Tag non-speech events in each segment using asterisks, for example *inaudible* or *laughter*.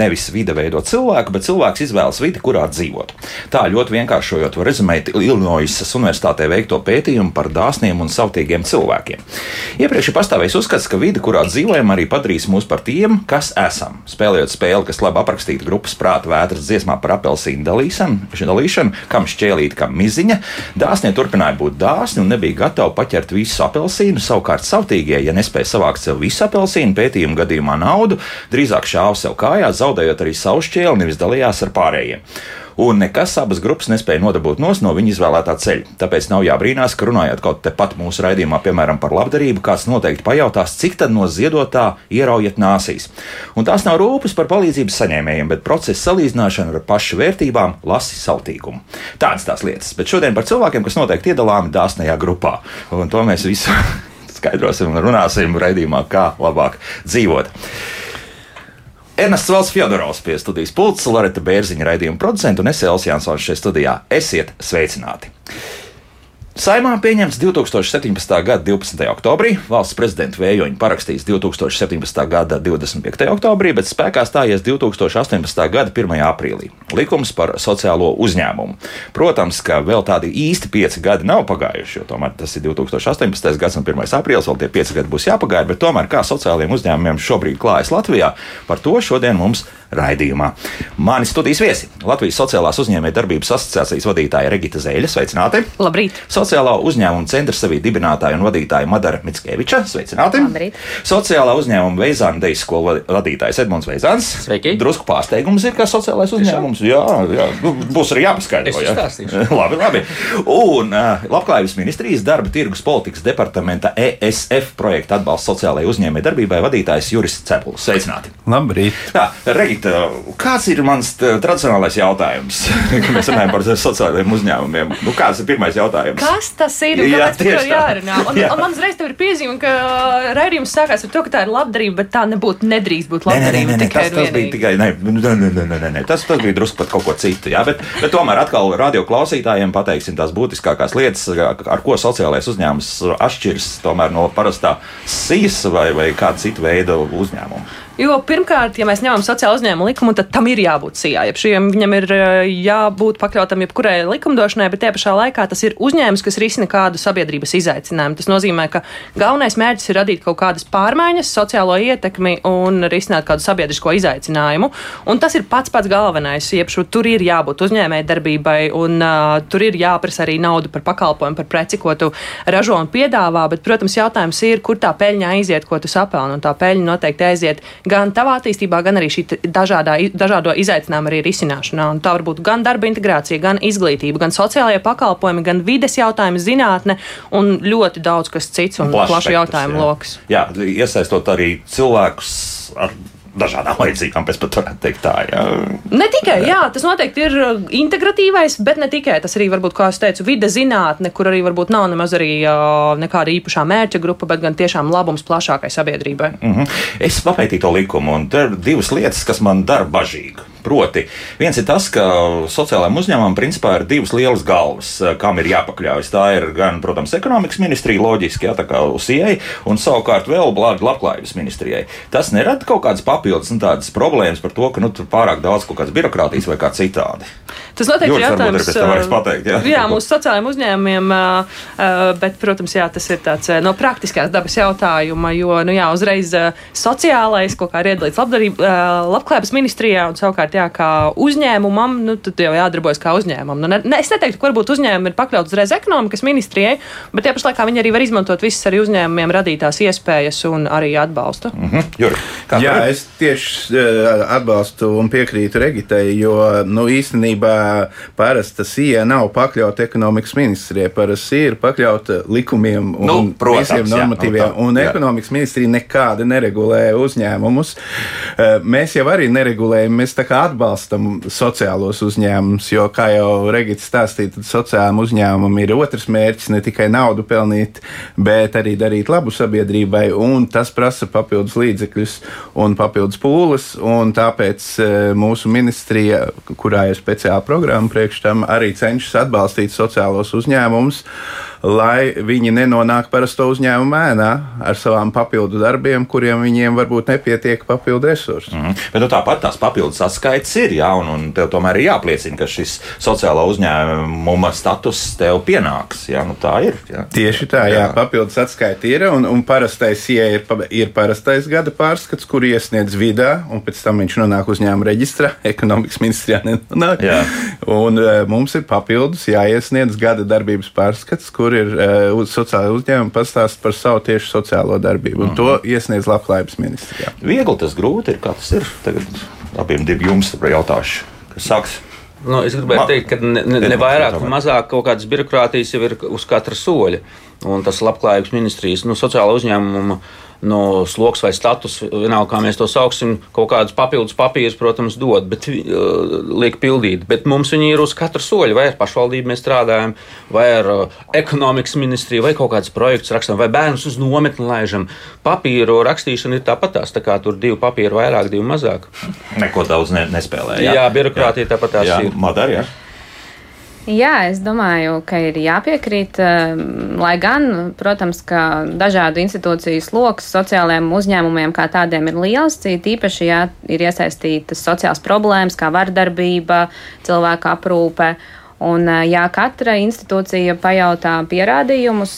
Nevis vide veido cilvēku, bet cilvēks izvēlas vidi, kurā dzīvot. Tā ļoti vienkāršojot, var rezumēt Illinoisas Universitātē veikto pētījumu par dāsniem un savtīgiem cilvēkiem. Iepriekš ir pastāvējis uzskats, ka vide, kurā dzīvojam, arī padarīs mūs par tiem, kas esam. Spēlējot spēli, kas labi aprakstīta grupas prāta vētras dziesmā par apelsīnu dalīšanu, dalīšanu kam šķēlīt, kam miziņa, dāsnie turpināja būt dāsni un nebija gatavi paķert visu apelsīnu. Savukārt savtīgie, ja nespēja savākt sev visu apelsīnu, pētījuma gadījumā naudu, drīzāk šāva sev kājās zaudējot arī savu šķēli, nevis dalījās ar pārējiem. Un nekas abas grupas nespēja nodabūt no viņa izvēlētā ceļa. Tāpēc nav jābrīnās, ka runājot kaut tepat mūsu raidījumā, piemēram, par labdarību, kāds noteikti pajautās, cik tad no ziedotā ieraujat nāsīs. Un tās nav rūpes par palīdzības saņēmējiem, bet procesa salīdzināšana ar pašu vērtībām, lasi sautīgumu. Tādas tās lietas. Bet šodien par cilvēkiem, kas noteikti iedalāmi dāsnajā grupā. Un to mēs visu *laughs* skaidrosim un runāsim raidījumā, kā labāk dzīvot. Ernests Valds Fjodorovs pie studijas pults, Loreta Bērziņa raidījuma producents un es Elsijas Jansons šeit studijā. Esiet sveicināti! Saimā pieņemts 2017. gada 12. oktobrī, valsts prezidenta vējoņi parakstīts 2017. gada 25. oktobrī, bet spēkā stājies 2018. gada 1. aprīlī. Likums par sociālo uzņēmumu. Protams, ka vēl tādi īsti pieci gadi nav pagājuši, jo tomēr tas ir 2018. gads un 1. aprīlis, vēl tie pieci gadi būs jāpagaida, bet tomēr kā sociālajiem uzņēmumiem šobrīd klājas Latvijā, par to šodien mums raidījumā. Mani studijas viesi - Latvijas Sociālās uzņēmējdarbības asociācijas vadītāja Regita Zēļa. Sveicināti! Labrīt! Sociālā uzņēmuma centra sevī dibinātāja un vadītāja Madara Mitskeviča. Sveicināti! Labrīt! Sociālā uzņēmuma Veizāna Dejas skolu vadītājs Edmunds Veizāns. Sveiki! Drusku pārsteigums ir, kā sociālais uzņēmums. Jā, jā. Nu, būs arī jāpaskaidro. Jā. *laughs* labi, labi. Un uh, Labklājības ministrijas darba tirgus politikas departamenta ESF projekta atbalsts sociālajai uzņēmējdarbībai vadītājs Juris Cepuls. Sveicināti! Labrīt! Tā, Regita, kāds ir mans tradicionālais jautājums, *laughs* kad mēs runājam par sociālajiem uzņēmumiem? Nu, kāds ir pirmais jautājums? Kas tas ir? Jā, tieši tā. jārunā? Un, Jā. un man uzreiz ir piezīme, ka raidījums sākās ar to, ka tā ir labdarība, bet tā nebūtu nedrīkst būt Nē, nē, nē, labdarība. nē, nē, tas, tas bija tikai. Nē, nē, nē, nē, nē, nē, tas, tas bija drusku par kaut ko citu. Jā, bet, bet tomēr atkal radio klausītājiem pateiksim tās būtiskākās lietas, ar ko sociālais uzņēmums atšķiras tomēr no parastā SIS vai, vai kāda cita veida uzņēmuma. Jo pirmkārt, ja mēs ņemam sociālo uzņēmumu likumu, tad tam ir jābūt sijā. Jeb šiem viņam ir eh, jābūt pakļautam jebkurai likumdošanai, bet tie pašā laikā tas ir uzņēmums, kas risina kādu sabiedrības izaicinājumu. Tas nozīmē, ka galvenais mērķis ir radīt kaut kādas pārmaiņas, sociālo ietekmi un risināt kādu sabiedrisko izaicinājumu. Un tas ir pats pats galvenais. Jeb šo, tur ir jābūt uzņēmēji darbībai, un uh, tur ir jāprasa arī nauda par pakalpojumu, par preci, ko tu ražo un piedāvā. Bet, protams, jautājums ir, kur tā peļņa aiziet, ko tu sapelni. Un tā peļņa noteikti aiziet gan tavā attīstībā, gan arī šī dažādā, dažādo izaicinājumu arī risināšanā. Un tā var būt gan darba integrācija, gan izglītība, gan sociālajie pakalpojumi, gan vides jautājumi, zinātne un ļoti daudz kas cits un Plašs jautājumu jā. lokus. Jā, iesaistot arī cilvēkus ar dažādām vajadzībām, pēc pat varētu teikt tā. Jā. Ne tikai, jā, tas noteikti ir uh, integratīvais, bet ne tikai. Tas arī varbūt, kā es teicu, vide zinātne, kur arī varbūt nav nemaz arī uh, nekāda īpašā mērķa grupa, bet gan tiešām labums plašākai sabiedrībai. Mhm. Es papētīju to likumu, un tur ir divas lietas, kas man dara bažīgu. Proti, viens ir tas, ka sociālajiem uzņēmumam principā ir divas lielas galvas, eh, kam ir jāpakļaujas. Tā ir gan, protams, ekonomikas ministrija, loģiski, jā, tā kā USIE, un savukārt vēl blādi labklājības ministrijai. Tas nerada kaut kādas papildus un tādas problēmas par to, ka nu, tur pārāk daudz kaut kādas birokrātijas vai kā citādi. Tas noteikti ir jautājums. uh, pateikt, jā. jā mūsu sociālajiem uzņēmumiem, uh, uh, bet, protams, jā, tas ir tāds no praktiskās dabas jautājuma, jo, nu jā, uzreiz sociālais kaut kā ir iedalīts labklājības ministrijā un savukārt, jā, kā uzņēmumam, nu, tad jau jādarbojas kā uzņēmumam. Nu, ne, ne, es neteiktu, ka varbūt uzņēmumi ir pakļauts uzreiz ekonomikas ministrijai, bet tie pašlaikā viņi arī var izmantot visas arī uzņēmumiem radītās iespējas un arī atbalstu. Mhm. Juri, kā Jā, tur? es tieši atbalstu un piekrītu Regitai, jo nu, īstenībā parasta sija nav pakļauta ekonomikas ministrijai. Parasti ir pakļauta likumiem un Nu, protams, visiem jā, normatīviem. nu tā, un jā. ekonomikas ministrija nekādi neregulē uzņēmumus. Eh, Mēs jau arī neregulējam, mēs tā kā atbalstam sociālos uzņēmumus, jo, kā jau Regita stāstīja, tad sociālajiem uzņēmumam ir otrs mērķis ne tikai naudu pelnīt, bet arī darīt labu sabiedrībai, un tas prasa papildus līdzekļus un papildus pūles, un tāpēc eh, mūsu ministrija, kurā ir speciāla programma priekš tam, arī cenšas atbalstīt sociālos uzņēmumus lai viņi nenonāk parasto uzņēmumu ēnā ar savām papildu darbiem, kuriem viņiem varbūt nepietiek papildu resursu. Mm. Bet nu, tāpat tās papildus atskaites ir, jā, un, un tev tomēr ir jāpliecina, ka šis sociālā uzņēmuma status tev pienāks. Jā, nu, tā ir. Jā. Tieši tā, jā, jā. papildus atskaita ir, un, un parastais ja ir, ir parastais gada pārskats, kur iesniedz vidā, un pēc tam viņš nonāk uzņēmuma reģistrā, *laughs* ekonomikas ministrijā nenonāk. Jā. Un uh, mums ir papildus jāiesniedz gada darbības pārskats, kur ir uh, uz sociālā uzņēmuma pastāst par savu tieši sociālo darbību, un mm -hmm. to iesniedz labklājības ministrijā. Viegli tas grūti ir, kā tas ir. Tagad abiem divi jums jautāšu, kas sāks. Nu, es gribēju teikt, ka ne, ne, ne vairāk, ne mazāk kaut kādas birokrātijas jau ir uz katra soļa. Un tas labklājības ministrijas, nu, sociāla uzņēmuma no sloks vai status, vienalga, kā mēs to sauksim, kaut kādus papildus papīrus, protams, dod, bet uh, liek pildīt. Bet mums viņi ir uz katru soļu, vai ar pašvaldību mēs strādājam, vai ar uh, ekonomikas ministriju, vai kaut kāds projekts rakstam, vai bērnus uz nometni laižam. Papīru rakstīšana ir tāpatās, tā kā tur divi papīri vairāk, divi mazāk. Neko daudz ne, nespēlē. Jā, jā birokrātija tāpat tās jā, ir. Madara, jā. Jā, es domāju, ka ir jāpiekrīt, ehm, lai gan, protams, ka dažādu institūciju sloks sociālajiem uzņēmumiem kā tādiem ir liels, cīt īpaši, ja ir iesaistītas sociālas problēmas, kā vardarbība, cilvēku aprūpe Un, ja katra institūcija pajautā pierādījumus,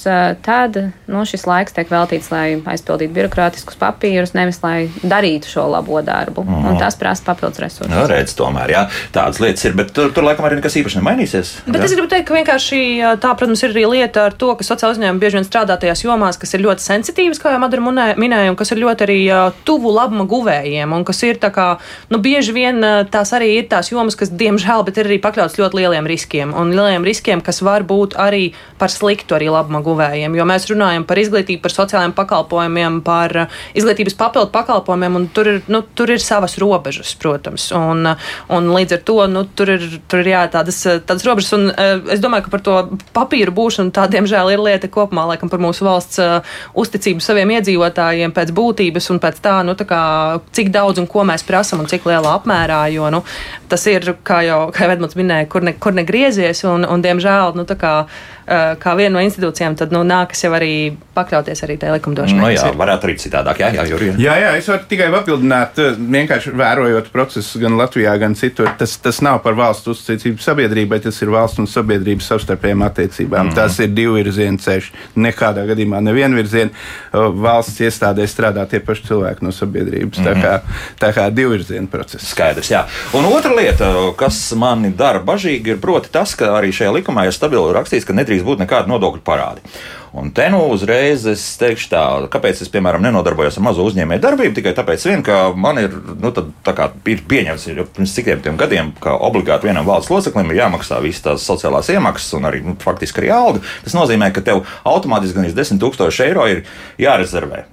tad nu, šis laiks tiek veltīts, lai aizpildītu birokrātiskus papīrus, nevis lai darītu šo labo darbu. Mm. Un tas prasa papildus resursus. Nu, redz, tomēr, jā, tādas lietas ir, bet tur, tur laikam arī nekas īpaši nemainīsies. Bet jā? es gribu teikt, ka vienkārši tā, protams, ir arī lieta ar to, ka sociāla uzņēmuma bieži vien strādā tajās jomās, kas ir ļoti sensitīvas, kā jau Madara minēja, un kas ir ļoti arī tuvu labuma guvējiem, un kas ir tā kā, nu, bieži vien tās arī ir tās jomas, kas, diemžēl, bet ir arī pakļauts ļoti lieliem riskiem riskiem un lieliem riskiem, kas var būt arī par sliktu arī labuma guvējiem. Jo mēs runājam par izglītību, par sociālajiem pakalpojumiem, par uh, izglītības papildu pakalpojumiem, un tur ir, nu, tur ir savas robežas, protams. Un, uh, un līdz ar to nu, tur ir, tur ir jā, tādas, uh, tādas robežas. Un, es domāju, ka par to papīru būšanu tā, diemžēl, ir lieta kopumā, laikam, par mūsu valsts uzticību saviem iedzīvotājiem pēc būtības un pēc tā, nu, tā kā, cik daudz un ko mēs prasam un cik lielā apmērā. Jo nu, tas ir, kā jau kā Edmunds minēja, kur, ne, kur negriež griezies, un, un diemžēl, nu, tā kā kā viena no institūcijām, tad nu, nākas jau arī pakļauties arī tajā likumdošanai. No, nu jā, varētu arī citādāk. Jā, jā, Jurija. jā, jā, es varu tikai papildināt, eh, vienkārši vērojot procesus gan Latvijā, gan citur. Tas, tas nav par valsts uzticību sabiedrībai, tas ir valsts un sabiedrības savstarpējām attiecībām. Mm -hmm. Tas ir divu virzienu ceļš. Nekādā gadījumā nevienu virzienu valsts iestādē strādā tie paši cilvēki no sabiedrības. Mm -hmm. Tā mhm. kā, tā kā divu virzienu process. Skaidrs, jā. Un otra lieta, kas mani dara bažīgi, ir proti tas, ka arī šajā likumā ir stabili rakstīts, ka nedrīkst nedrīkst būt nekāda nodokļu parādi. Un te nu uzreiz es teikšu tā, kāpēc es, piemēram, nenodarbojos ar mazo uzņēmēju darbību, tikai tāpēc, vien, ka man ir, nu, tad, kā, ir pieņemts jau pirms cikiem gadiem, ka obligāti vienam valsts loceklim ir jāmaksā visas tās sociālās iemaksas un arī nu, faktiski arī alga. Tas nozīmē, ka tev automātiski gan 10 000 eiro ir jārezervē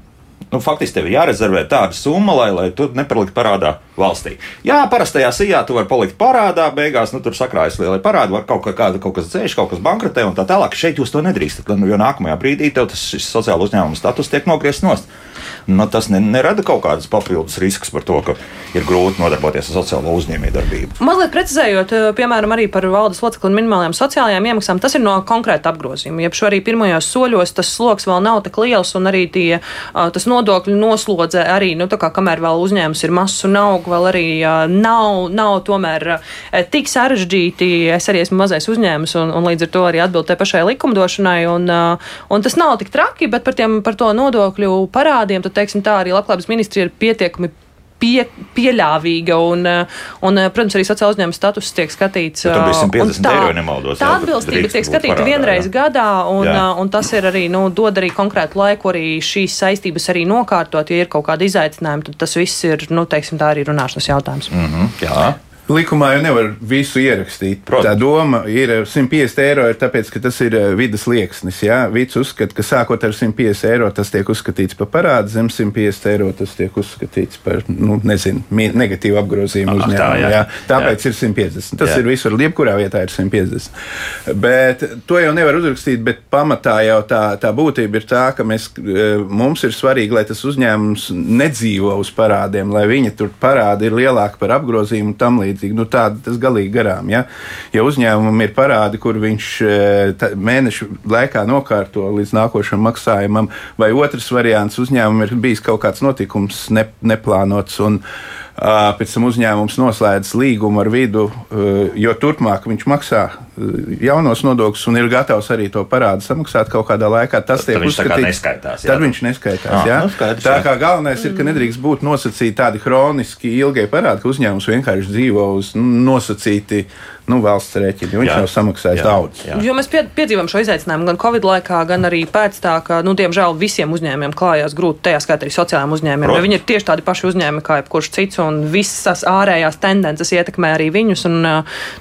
nu, faktiski tev ir jārezervē tāda summa, lai, lai tu nepaliktu parādā valstī. Jā, parastajā sijā tu vari palikt parādā, beigās nu, tur sakrājas lielai parādi, var kaut, kā, kaut kas dzēš, kaut kas bankrotē un tā tālāk. Šeit jūs to nedrīkstat, jo nākamajā brīdī tev tas sociāla uzņēmuma status tiek nogriezts nost nu, tas ne, nerada kaut kādas papildus riskus par to, ka ir grūti nodarboties ar sociālo uzņēmējdarbību. Mazliet precizējot, eh, piemēram, arī par valdes locekļu minimālajām sociālajām iemaksām, tas ir no konkrēta apgrozījuma. Jeb šo arī pirmajos soļos tas sloks vēl nav tik liels, un arī tie, tas nodokļu noslodze arī, nu, kā, kamēr vēl uzņēmums ir mazs un aug, vēl arī nav, nav tomēr tik sarežģīti. Es arī esmu mazais uzņēmums, un, un līdz ar to arī atbildu tai pašai likumdošanai, un, un tas nav tik traki, bet par, tiem, par to nodokļu parādiem, tad, teiksim, tā arī labklājības ministrija ir pietiekami pie, pieļāvīga. Un, un, protams, arī sociāla uzņēmuma status tiek skatīts. Ja 150 tā, eiro nemaldos. Tā atbilstība tiek skatīta vienreiz jā. gadā, un, jā. un tas ir arī, nu, dod arī konkrētu laiku arī šīs saistības arī nokārtot. Ja ir kaut kādi izaicinājumi, tad tas viss ir, nu, teiksim, tā arī runāšanas jautājums. Mm -hmm, jā. Likumā jau nevar visu ierakstīt. Protams. Tā doma ir 150 eiro, ir tāpēc, ka tas ir eh, vidas liekas. Vits uzskata, ka sākot ar 150 eiro tas tiek uzskatīts par parādu, zem 150 eiro tas tiek uzskatīts par nu, nezinu, negatīvu apgrozījumu uzņēmumu. Tā, jā. Jā? Tāpēc jā. ir 150. Tas jā. ir visur, jebkurā vietā ir 150. Bet to jau nevar uzrakstīt, bet pamatā jau tā, tā būtība ir tā, ka mēs, eh, mums ir svarīgi, lai tas uzņēmums nedzīvo uz parādiem, lai viņa tur parādi ir lielāka par apgrozījumu un tam līdzīgi palīdzīgi. Nu, tāda tas galīgi garām. Ja, ja uzņēmumam ir parādi, kur viņš tā, mēnešu laikā nokārto līdz nākošam maksājumam, vai otrs variants uzņēmumam ir bijis kaut kāds notikums ne, neplānots. Un, Pēc tam uzņēmums noslēdz līgumu ar vidu, jo turpmāk viņš maksā jaunos nodokļus un ir gatavs arī to parādu samaksāt kaut kādā laikā. Tas tiek uzskatīts, neskaitās, jā, tad viņš neskaitās. Ah, jā. Nu, skaidrs, tā kā galvenais ir, ka nedrīkst būt nosacīti tādi hroniski ilgie parādi, ka uzņēmums vienkārši dzīvo uz nosacīti nu, valsts rēķina, jo viņš jā, nav samaksājis jā, daudz. Jā. Jo mēs piedzīvojam šo izaicinājumu gan Covid laikā, gan arī pēc tā, ka, nu, diemžēl, visiem uzņēmumiem klājās grūti, tajā skaitā arī sociālajiem uzņēmumiem. Viņi ir tieši tādi paši uzņēmumi kā jebkurš cits, un visas ārējās tendences ietekmē arī viņus. Un,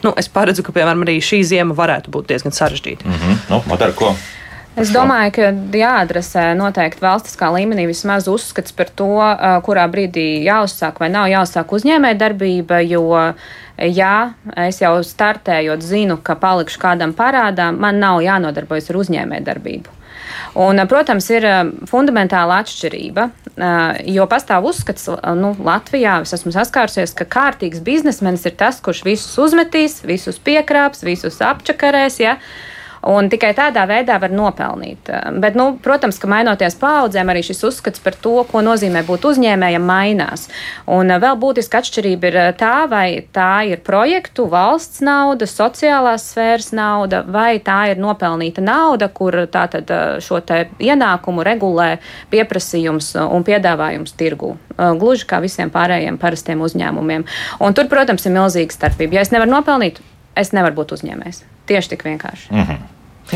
nu, es paredzu, ka, piemēram, arī šī ziema varētu būt diezgan sarežģīta. Mm -hmm. nu, Madara, ko? Es domāju, ka jāadresē noteikti valstiskā līmenī vismaz uzskats par to, kurā brīdī jāuzsāk vai nav jāuzsāk uzņēmējdarbība, jo ja es jau startējot zinu, ka palikšu kādam parādā, man nav jānodarbojas ar uzņēmējdarbību. Un, protams, ir fundamentāla atšķirība, jo pastāv uzskats, nu, Latvijā es esmu saskārusies, ka kārtīgs biznesmenis ir tas, kurš visus uzmetīs, visus piekrāps, visus apčakarēs. Ja? Un tikai tādā veidā var nopelnīt. Bet, nu, protams, ka mainoties paudzēm, arī šis uzskats par to, ko nozīmē būt uzņēmējam, mainās. Un vēl būtiska atšķirība ir tā, vai tā ir projektu, valsts nauda, sociālās sfēras nauda, vai tā ir nopelnīta nauda, kur tātad šo ienākumu regulē pieprasījums un piedāvājums tirgu. Gluži kā visiem pārējiem parastiem uzņēmumiem. Un tur, protams, ir milzīga starpība. Ja es nevaru nopelnīt, es nevaru būt uzņēmējs. Tieši tik vienkārši. Mm -hmm.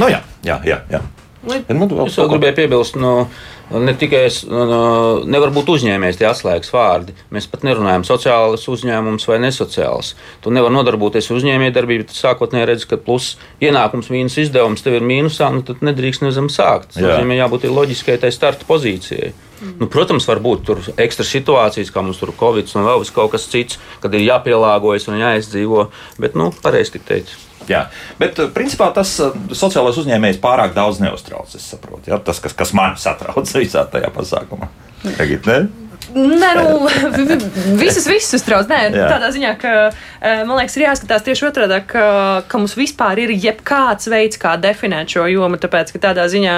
nu, jā, jā, jā. jā. Nu, es vēl gribēju piebilst, no, ne tikai es, no, nevar būt uzņēmējs tie atslēgas vārdi. Mēs pat nerunājam sociāls uzņēmums vai nesociāls. Tu nevari nodarboties ar uzņēmējdarbību, tad sākotnēji redz, ka plus ienākums mīnus izdevums tev ir mīnusā, nu tad nedrīkst nezem sākt. Tas nozīmē jābūt loģiskai tai starta pozīcijai. Mm. Nu, protams, var būt ekstra situācijas, kā mums tur ir Covid un vēl kaut kas cits, kad ir jāpielāgojas un jāizdzīvo. Bet, nu, pareizi tik teikt. Jā, bet eh, principā tas eh, sociālais uzņēmējs pārāk daudz neuztrauc. Saprotu, ja? tas, kas, kas man satrauc *laughs* visā tajā pasākumā. Tagad, ne? Nē, nu, *laughs* visas, visas uztrauc. Nē, Jā. tādā ziņā, ka eh, man liekas, ir jāskatās tieši otrādi, ka, ka mums vispār ir jebkāds veids, kā definēt šo jomu. Tāpēc, ka tādā ziņā,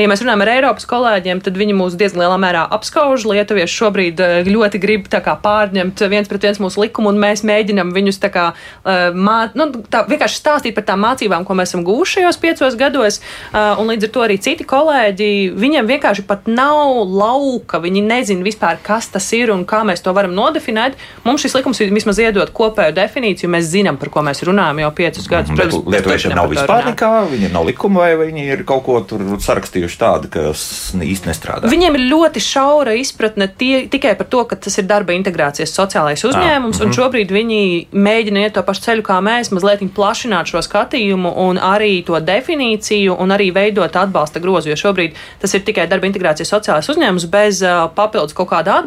ja mēs runājam ar Eiropas kolēģiem, tad viņi mūs diezgan lielā mērā apskauž. Lietuvieši šobrīd eh, ļoti grib kā, pārņemt viens pret viens mūsu likumu, un mēs mēģinam viņus tā kā, eh, mā, nu, tā, vienkārši stāstīt par tām mācībām, ko mēs esam gūši šajos piecos gados. Un līdz ar to arī citi kolēģi, viņiem vienkārši pat nav lauka, viņi nezina vispār, kas tas ir un kā mēs to varam nodefinēt. Mums šis likums vismaz iedod kopēju definīciju, mēs zinām, par ko mēs runājam jau piecus gadus. Protams, Lietuviešiem nav vispār nekā, viņiem nav likuma, vai viņi ir kaut ko tur sarakstījuši tādu, kas īsti nestrādā. Viņiem ir ļoti šaura izpratne tie, tikai par to, ka tas ir darba integrācijas sociālais uzņēmums, ah, mm -hmm. un šobrīd viņi mēģina iet to pašu ceļu kā mēs, mazliet plašināt šo skatījumu un arī to definīciju un arī veidot atbalsta grozu, jo šobrīd tas ir tikai darba integrācijas sociālais uzņēmums bez uh, papildus kaut kāda atbalsta.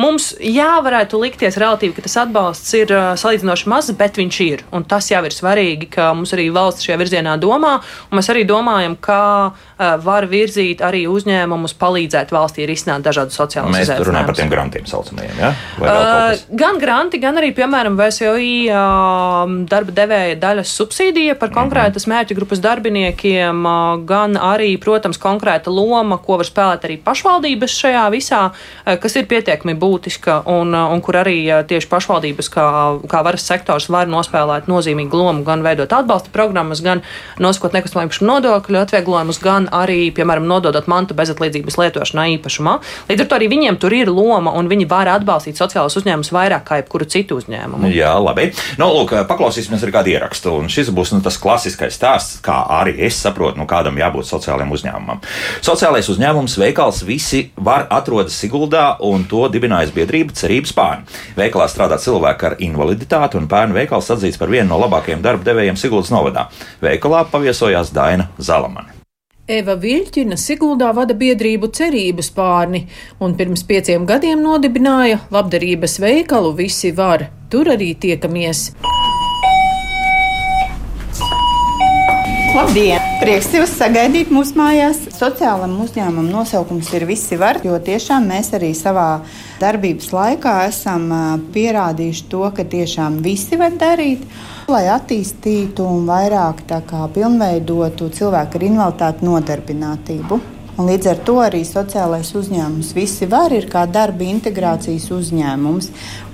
Mums jā, varētu likties relatīvi, ka tas atbalsts ir salīdzinoši mazs, bet viņš ir. Un tas jau ir svarīgi, ka mums arī valsts šajā virzienā domā. Mēs arī domājam, kā var virzīt arī uzņēmumus, palīdzēt valstī risināt dažādus sociālus izaicinājumus. Mēs runājam par tiem grantiem saucamajiem. Ja? Uh, gan granti, gan arī, piemēram, VSOI uh, darba devēja daļas subsīdija par konkrētas mm -hmm. mērķa grupas darbiniekiem, uh, gan arī, protams, konkrēta loma, ko var spēlēt arī pašvaldības šajā visā, uh, kas ir pietiekami būtiska un, uh, un kur arī uh, tieši pašvaldības kā, kā varas sektors var nospēlēt nozīmīgu lomu, gan veidot atbalsta programmas, gan nosakot nekustamā īpašuma nodokļu atvieglojumus, gan arī, piemēram, nododot mantu bezatlīdzības lietošanā īpašumā. Līdz ar to arī viņiem tur ir loma un viņi var atbalstīt sociālos uzņēmumus vairāk kā jebkuru citu uzņēmumu. Jā, labi. Nu, lūk, paklausīsimies ar kādu ierakstu. Un šis būs nu, tas klasiskais stāsts, kā arī es saprotu, nu, kādam jābūt sociālajiem uzņēmumam. Sociālais uzņēmums veikals visi var atrodas Siguldā un to dibinājusi biedrība Cerības Pārni. Veikalā strādā cilvēki ar invaliditāti, un pērnu veikals atzīts par vienu no labākajiem darba devējiem Siguldas novadā. Veikalā paviesojās Daina Zalamane. Eva Viļķina Siguldā vada biedrību Cerības pārni un pirms pieciem gadiem nodibināja labdarības veikalu Visi var. Tur arī tiekamies. Labdien! Prieks jūs sagaidīt mūsu mājās. Sociālam uzņēmumam nosaukums ir Visi var, jo tiešām mēs arī savā darbības laikā esam pierādījuši to, ka tiešām visi var darīt, lai attīstītu un vairāk kā, pilnveidotu cilvēku ar invaliditāti nodarbinātību. Un līdz ar to arī sociālais uzņēmums visi var ir kā darba integrācijas uzņēmums.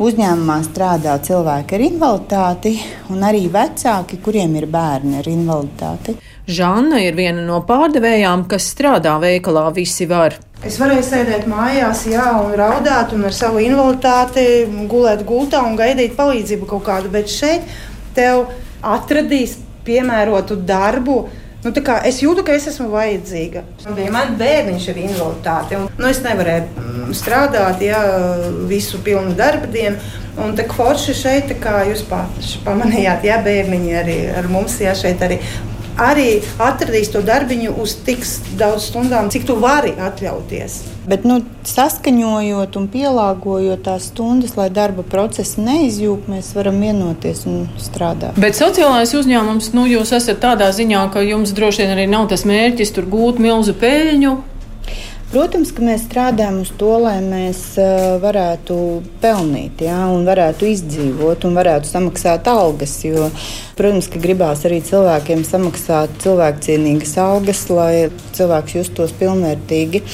Uzņēmumā strādā cilvēki ar invaliditāti un arī vecāki, kuriem ir bērni ar invaliditāti. Žanna ir viena no pārdevējām, kas strādā veikalā Visi var. Es varēju sēdēt mājās, jā, un raudāt, un ar savu invaliditāti gulēt gultā un gaidīt palīdzību kaut kādu, bet šeit tev atradīs piemērotu darbu. Nu, es jūtu, ka es esmu vajadzīga. Bija man bērniņš ar invaliditāti. Un, nu, es nevarēju mm, strādāt jā, visu pilnu darba dienu. Un tā forši šeit, kā jūs pamanījāt, jā, bērniņi arī ar mums, jā, šeit arī arī atradīs to darbiņu uz tik daudz stundām, cik tu vari atļauties. Bet, nu, saskaņojot un pielāgojot tās stundas, lai darba procesi neizjūg, mēs varam vienoties un strādāt. Bet sociālais uzņēmums, nu, jūs esat tādā ziņā, ka jums droši vien arī nav tas mērķis tur gūt milzu peļņu. Protams, ka mēs strādājam uz to, lai mēs uh, varētu pelnīt, un varētu izdzīvot, un varētu samaksāt algas. Jo, protams, ka gribās arī cilvēkiem samaksāt cilvēkcienīgas algas, lai cilvēks justos pilnvērtīgi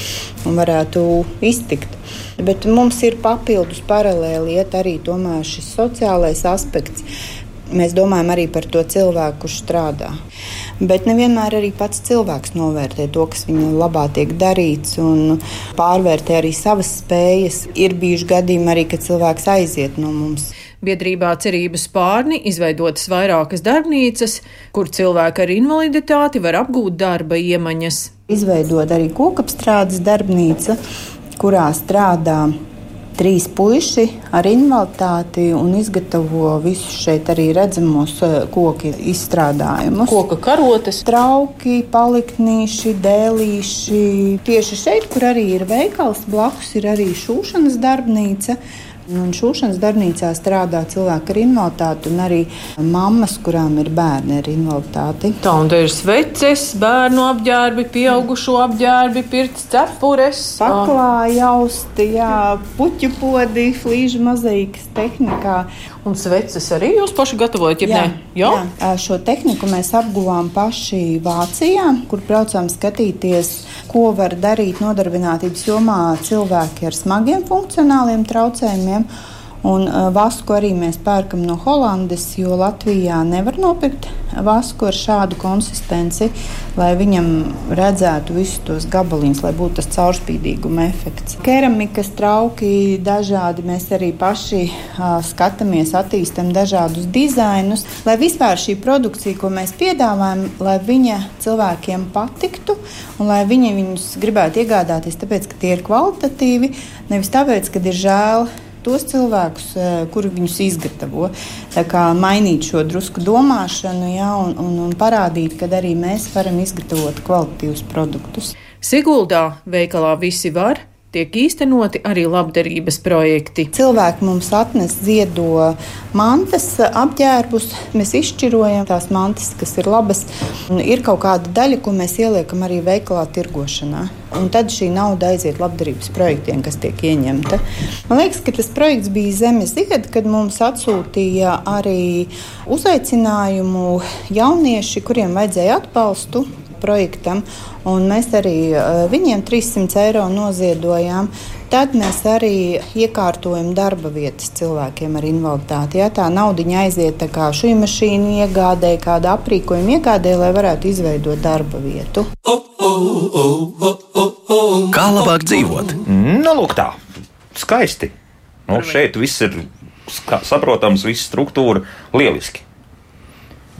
un varētu iztikt. Bet mums ir papildus paralēli iet arī šis sociālais aspekts. Mēs domājam arī par to cilvēku, kurš strādā. Bet nevienmēr arī pats cilvēks novērtē to, kas viņa labā tiek darīts, un pārvērtē arī savas spējas. Ir bijuši gadījumi arī, kad cilvēks aiziet no mums. Biedrībā cerības pārni izveidotas vairākas darbnīcas, kur cilvēki ar invaliditāti var apgūt darba iemaņas. Izveidot arī kokapstrādes darbnīca, kurā strādā trīs puiši ar invaliditāti un izgatavo visus šeit arī redzamos eh, koku izstrādājumus. Koka karotes, trauki, paliknīši, dēlīši. Tieši šeit, kur arī ir veikals, blakus ir arī šūšanas darbnīca. Un šūšanas darbnīcā strādā cilvēki ar invaliditāti un arī mammas, kurām ir bērni ar invaliditāti. Tā un te ir sveces, bērnu apģērbi, pieaugušo apģērbi, pirts cepures, paklāja austi, jā, puķu podi, flīžu mozaīkas tehnikā. Un sveces arī jūs paši gatavojat? Jā, jā? jā, šo tehniku mēs apguvām paši Vācijā, kur braucām skatīties, ko var darīt nodarbinātības jomā cilvēki ar smagiem funkcionāliem traucējumiem. Un vasku arī mēs pērkam no Holandes, jo Latvijā nevar nopirkt vasku ar šādu konsistenci, lai viņam redzētu visus tos gabaliņus, lai būtu tas caurspīdīguma efekts. Keramikas trauki dažādi, mēs arī paši uh, skatāmies, attīstam dažādus dizainus, lai vispār šī produkcija, ko mēs piedāvājam, lai viņa cilvēkiem patiktu un lai viņi viņus gribētu iegādāties, tāpēc, ka tie ir kvalitatīvi, nevis tāpēc, ka ir žēl tos cilvēkus, eh, kuri viņus izgatavo. Tā kā mainīt šo drusku domāšanu ja, un, un, un parādīt, ka arī mēs varam izgatavot kvalitatīvus produktus. Siguldā veikalā visi var tiek īstenoti arī labdarības projekti. Cilvēki mums atnes ziedo mantas, apģērbus. Mēs izšķirojam tās mantas, kas ir labas. Ir kaut kāda daļa, ko mēs ieliekam arī veikalā tirgošanā. Un tad šī nauda aiziet labdarības projektiem, kas tiek ieņemta. Man liekas, ka tas projekts bija Zemes zieda, kad mums atsūtīja arī uzaicinājumu jaunieši, kuriem vajadzēja atbalstu projektam, un mēs arī eh, viņiem 300 eiro noziedojām. Tad mēs arī iekārtojam darba vietas cilvēkiem ar invaliditāti. Ja, tā nauda aiziet kā šī mašīna iegādē, kāda aprīkojuma iegādē, lai varētu izveidot darba vietu. Kā labāk dzīvot? Nu, lūk, tā. Skaisti. Nu, šeit viss ir saprotams, visa struktūra lieliski.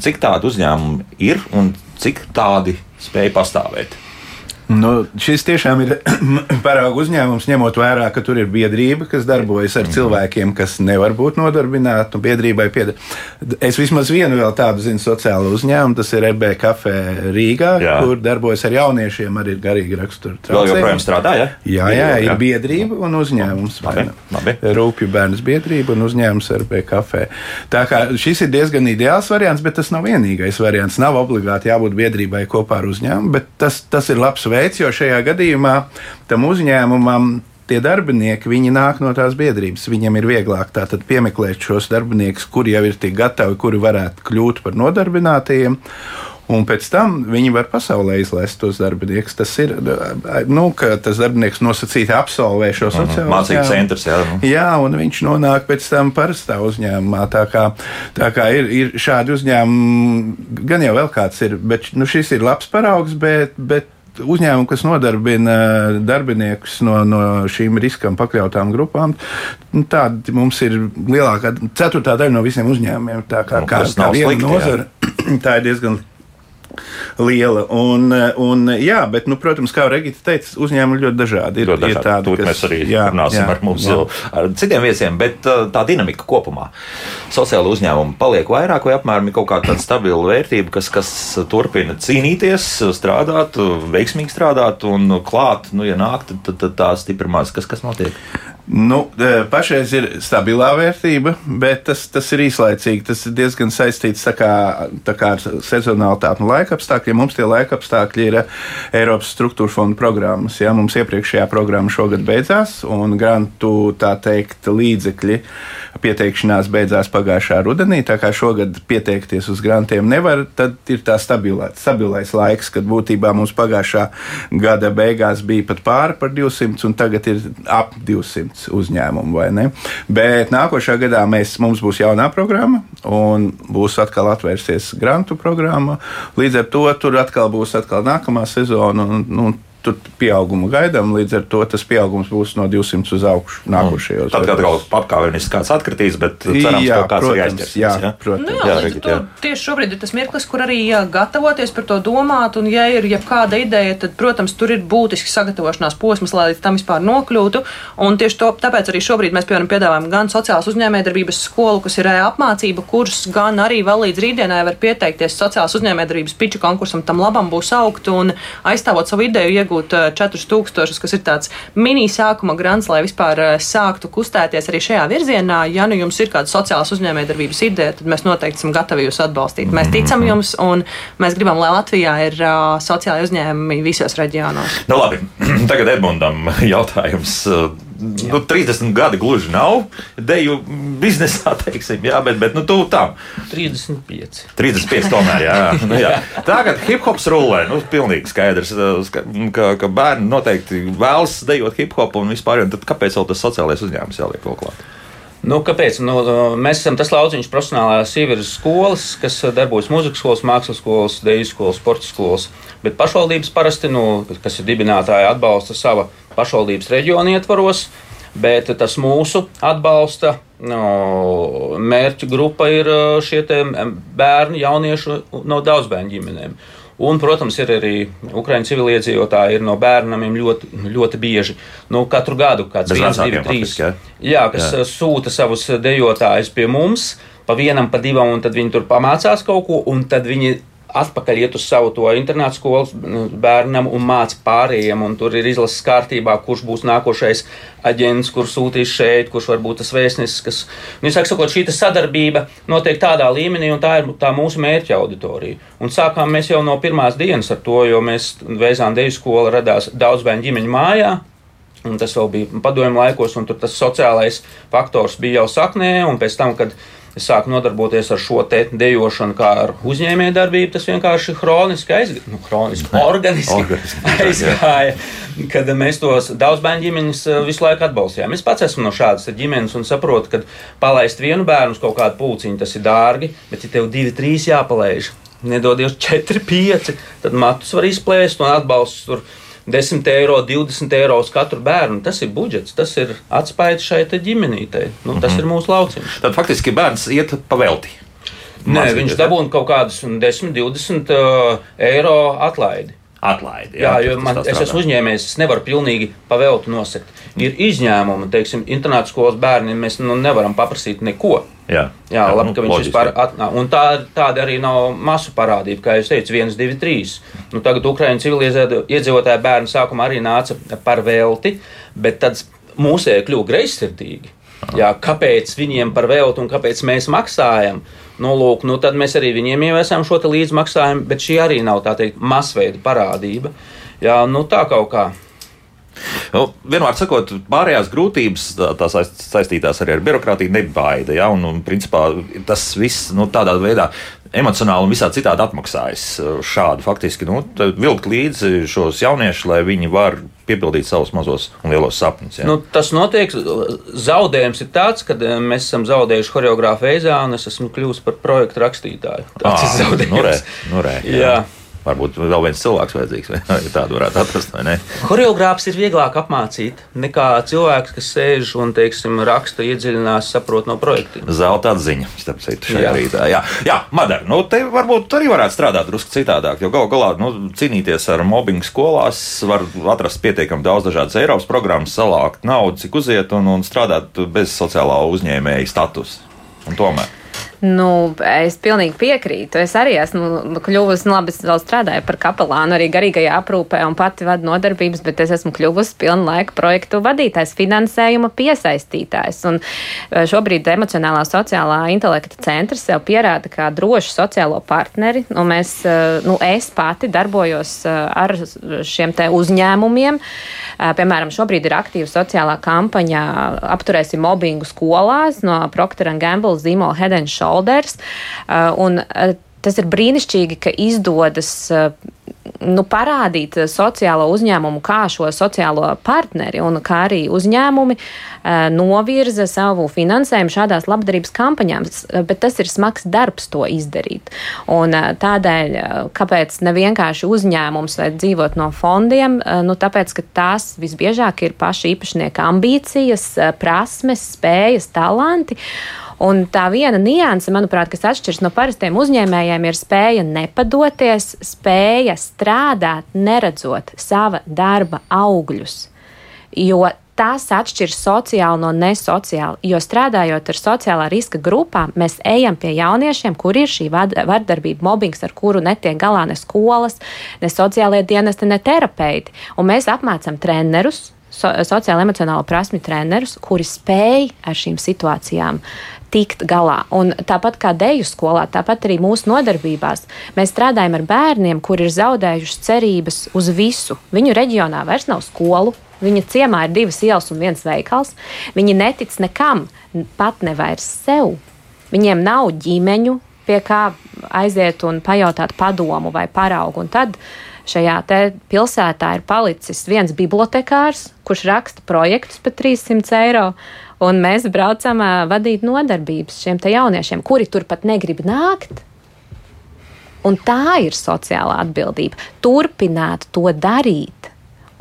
Cik tādu uzņēmumu ir un cik tādi spēja pastāvēt? Nu, šis tiešām ir *clears throat* paraugu uzņēmums, ņemot vērā, ka tur ir biedrība, kas darbojas ar -hmm. cilvēkiem, kas nevar būt nodarbināti. Biedrībai pieder. Es vismaz vienu vēl tādu zinu sociālu uzņēmumu, tas ir EB Cafe Rīgā, jā. kur darbojas ar jauniešiem, arī garīgi rakstura. Vēl joprojām strādā, ja? Jā, jā, jā, ir biedrība un uzņēmums. Labi, labi. Rūpju bērnas biedrība un uzņēmums ar EB Cafe. Tā kā šis ir diezgan ideāls variants, bet tas nav vienīgais variants. Nav obligāti jābūt biedrībai kopā ar uzņēmumu, bet tas, tas ir labs veids, jo šajā gadījumā tam uzņēmumam tie darbinieki, viņi nāk no tās biedrības. Viņiem ir vieglāk tātad piemeklēt šos darbiniekus, kuri jau ir tik gatavi, kuri varētu kļūt par nodarbinātajiem. Un pēc tam viņi var pasaulē izlaist tos darbiniekus. Tas ir, nu, ka tas darbinieks nosacīti absolvē šo mhm. sociālo mācību centru. Jā, nu. jā, un viņš nonāk pēc tam parastā uzņēmumā. Tā kā, tā kā ir, ir šādi uzņēmumi, gan jau vēl kāds ir, bet nu, šis ir labs paraugs, bet, bet uzņēmumi, kas nodarbina darbiniekus no, no šīm riskam pakļautām grupām, nu, tādi mums ir lielākā ceturtā daļa no visiem uzņēmumiem. Tā kā, nu, kā, kā viena nozara, *clears throat* tā ir diezgan liela. Un, un, jā, bet, nu, protams, kā Regita teica, uzņēmumi ļoti dažādi. Ir, ļoti dažādi. ir tādi, kas, mēs arī jā, runāsim jā, ar mums jā. ar citiem viesiem, bet uh, tā dinamika kopumā. Sociāla uzņēmuma paliek vairāk vai apmēram kaut kāda stabila vērtība, kas, kas turpina cīnīties, strādāt, veiksmīgi strādāt un klāt, nu, ja nāk, tad, tad, tad tā stipri maz. Kas, kas notiek? Nu, e, pašreiz ir stabilā vērtība, bet tas, tas ir īslaicīgi. Tas ir diezgan saistīts tā kā, tā kā ar sezonalitāti un laika apstākļiem. Mums tie laika apstākļi ir Eiropas struktūra fonda programmas. Ja? Mums iepriekšējā programma šogad beidzās, un grantu teikt, līdzekļi pieteikšanās beidzās pagājušā rudenī. Tā kā šogad pieteikties uz grantiem nevar, tad ir tā stabilā, stabilais laiks, kad būtībā mums pagājušā gada beigās bija pat pāri par 200, un tagad ir ap 200 simts uzņēmumu, vai ne? Bet nākošā gadā mēs, mums būs jaunā programma, un būs atkal atvērsies grantu programma. Līdz ar to tur atkal būs atkal nākamā sezona. Un, un, tur pieaugumu gaidām. Līdz ar to tas pieaugums būs no 200 uz augšu nākošajos gados. Tad atkal pakāpeniski kāds atkritīs, bet cerams, jā, ka kāds protams, jāizķers. Jā, jā, protams. Nu, jā, jā, Regit, jā. Tieši šobrīd ir tas mirklis, kur arī gatavoties par to domāt, un ja ir jebkāda ideja, tad, protams, tur ir būtiski sagatavošanās posms, lai līdz tam vispār nokļūtu. Un tieši to, tāpēc arī šobrīd mēs, piemēram, piedāvājam gan sociālas uzņēmējdarbības skolu, kas ir apmācība kurs, gan arī vēl līdz rītdienai var pieteikties sociālas uzņēmējdarbības piču konkursam, tam labam būs augt un aizstāvot savu ideju, iegūt 4000, kas ir tāds mini sākuma grants, lai vispār sāktu kustēties arī šajā virzienā. Ja nu jums ir kāda sociālās uzņēmējdarbības ideja, tad mēs noteikti esam gatavi jūs atbalstīt. Mēs mhm. ticam jums un mēs gribam, lai Latvijā ir uh, sociāli uzņēmumi visos reģionos. Nu, labi, *clears throat* tagad Edmundam jautājums nu, 30 gadi gluži nav deju biznesā, *laughs* teiksim, jā, bet, bet nu, tu tam. 35. 35 tomēr, jā. *laughs* nu, jā. Tagad hip hops rullē, nu, pilnīgi skaidrs, ka, ka bērni noteikti vēlas dejot hip hopu un vispār, un tad kāpēc vēl tas sociālais uzņēmums jāliek vēl klāt? Nu, kāpēc? Nu, mēs esam tas lauciņš profesionālās sievietes skolas, kas darbojas muzikas skolas, mākslas skolas, dēļu skolas, sporta skolas. Bet pašvaldības parasti, nu, kas ir dibinātāji, atbalsta sava pašvaldības reģiona ietvaros. Bet tas mūsu atbalsta no, mērķa grupa ir šie bērni, jaunieši no daudzbērnu ģimenēm. Un, protams, ir arī Ukraiņu civiliedzīvotāji no bērniem ļoti, ļoti bieži. Nu, katru gadu kāds viens, divi, trīs. Jā, kas jā. sūta savus dejotājus pie mums, pa vienam, pa divam, un tad viņi tur pamācās kaut ko, un tad viņi atpakaļ iet uz savu to internātu skolas bērnam un māca pārējiem. Un tur ir izlases kārtībā, kurš būs nākošais aģents, kurš sūtīs šeit, kurš varbūt tas vēstnesis. Kas, nu, es saku, šī sadarbība notiek tādā līmenī, un tā ir tā mūsu mērķa auditorija. Un sākām mēs jau no pirmās dienas ar to, jo mēs veizām deju skolu radās daudz bērnu ģimeņu mājā. Un tas vēl bija padomju laikos, un tur tas sociālais faktors bija jau saknē, un pēc tam, kad es sāku nodarboties ar šo te dejošanu, kā ar uzņēmējdarbību. Tas vienkārši hroniski aizgāja, nu, hroniski, organiski, organiski aizgāja, kad mēs tos daudz bērnu ģimenes eh, visu laiku atbalstījām. Es pats esmu no šādas ģimenes un saprotu, ka palaist vienu bērnu uz kaut kādu pulciņu tas ir dārgi, bet ja tev divi, trīs jāpalaiž, nedodies četri, pieci, tad matus var izplēst un atbalsts tur 10 eiro, 20 eiro uz katru bērnu. Tas ir budžets, tas ir atspējis šai ģimenītei. Nu, tas mm -hmm. ir mūsu lauciņš. Tad faktiski bērns iet pa velti. Nē, viņš dabūna kaut kādus 10, 20 uh, eiro atlaidi. Atlaidi. Jā, jā jo man, es esmu uzņēmējs, es nevaru pilnīgi pavēltu nosegt. Ir izņēmumi, teiksim, internāta skolas bērniem mēs nu, nevaram paprasīt neko. Jā, jā, jā labi, nu, ka viņš loģiski. vispār atnāk. Un tā, tāda arī nav masu parādība, kā jūs teicat, 1, 2, 3. Nu, tagad Ukraiņu civilizētāju bērni sākumā arī nāca par velti, bet tad mūsēji kļuva greizsirdīgi. Jā, kāpēc viņiem par veltu un kāpēc mēs maksājam? Nu, lūk, nu, tad mēs arī viņiem ieviesām šo līdzmaksājumu, bet šī arī nav tā teikt masveida parādība. Jā, nu, tā kaut kā. Nu, vienmēr sakot, pārējās grūtības, tās saistītās arī ar birokrātiju, nebaida. Ja? Un, un, principā, tas viss nu, tādā veidā emocionāli un visā citādi atmaksājas. Šādi faktiski nu, vilkt līdzi šos jauniešus, lai viņi var piepildīt savus mazos un lielos sapņus. Ja? Nu, tas notiek. Zaudējums ir tāds, ka eh, mēs esam zaudējuši choreogrāfu Eizā, un es esmu kļuvis par projektu rakstītāju. Tas ir zaudējums. Nu re, nu re, jā. Jā. Varbūt vēl viens cilvēks vajadzīgs, vai *laughs* tādu varētu atrast. Choreogrāfs ir vieglāk apmācīt nekā cilvēks, kas sēž un, teiksim, raksta, iedziļinās, saprot no projekta. Zelta atziņa, starp citu, šajā jā. rītā. Jā, jā Madara, nu, te varbūt arī varētu strādāt drusku citādāk, jo gal galā nu, cīnīties ar mobbingu skolās var atrast pietiekami daudz dažādas Eiropas programmas, salākt naudu, cik uziet un, un strādāt bez sociālā uzņēmēja statusa. Un tomēr. Nu, es pilnīgi piekrītu. Es arī esmu kļuvusi, nu, labi, es vēl strādāju par kapelānu arī garīgajā aprūpē un pati vadu nodarbības, bet es esmu kļuvusi pilnu laiku projektu vadītājs, finansējuma piesaistītājs. Un e, šobrīd emocionālā sociālā intelekta centrs sev pierāda kā drošu sociālo partneri. Nu, mēs, e, nu, es pati darbojos e, ar šiem te uzņēmumiem. Piemēram, šobrīd ir aktīva sociālā kampaņa Apturēsim mobbingu skolās no Procter Gamble zīmola Head and Shoulders Shoulders. Uh, un, uh, tas ir brīnišķīgi, ka izdodas uh, nu, parādīt sociālo uzņēmumu kā šo sociālo partneri, un kā arī uzņēmumi novirza savu finansējumu šādās labdarības kampaņās, bet tas ir smags darbs to izdarīt. Un, tādēļ, kāpēc ne vienkārši uzņēmums vai dzīvot no fondiem, nu, tāpēc, ka tās visbiežāk ir paši īpašnieka ambīcijas, prasmes, spējas, talanti. Un tā viena nianse, manuprāt, kas atšķiras no parastiem uzņēmējiem, ir spēja nepadoties, spēja strādāt, neredzot sava darba augļus. Jo tas atšķiras sociāli no nesociāli. Jo strādājot ar sociālā riska grupām, mēs ejam pie jauniešiem, kur ir šī vardarbība, mobbings, ar kuru netiek galā ne skolas, ne sociālie dienesti, ne terapeiti. Un mēs apmācām trenerus, so, sociālo emocionālo prasmi trenerus, kuri spēj ar šīm situācijām tikt galā. Un tāpat kā deju skolā, tāpat arī mūsu nodarbībās mēs strādājam ar bērniem, kuri ir zaudējuši cerības uz visu. Viņu reģionā vairs nav skolu. Viņa ciemā ir divas ielas un viens veikals. Viņi netic nekam, pat ne vairs sev. Viņiem nav ģimeņu, pie kā aiziet un pajautāt padomu vai paraugu. Un tad šajā pilsētā ir palicis viens bibliotekārs, kurš raksta projektus par 300 eiro, Un mēs braucam uh, vadīt nodarbības šiem jauniešiem, kuri turpat negrib nākt. Un tā ir sociālā atbildība. Turpināt to darīt.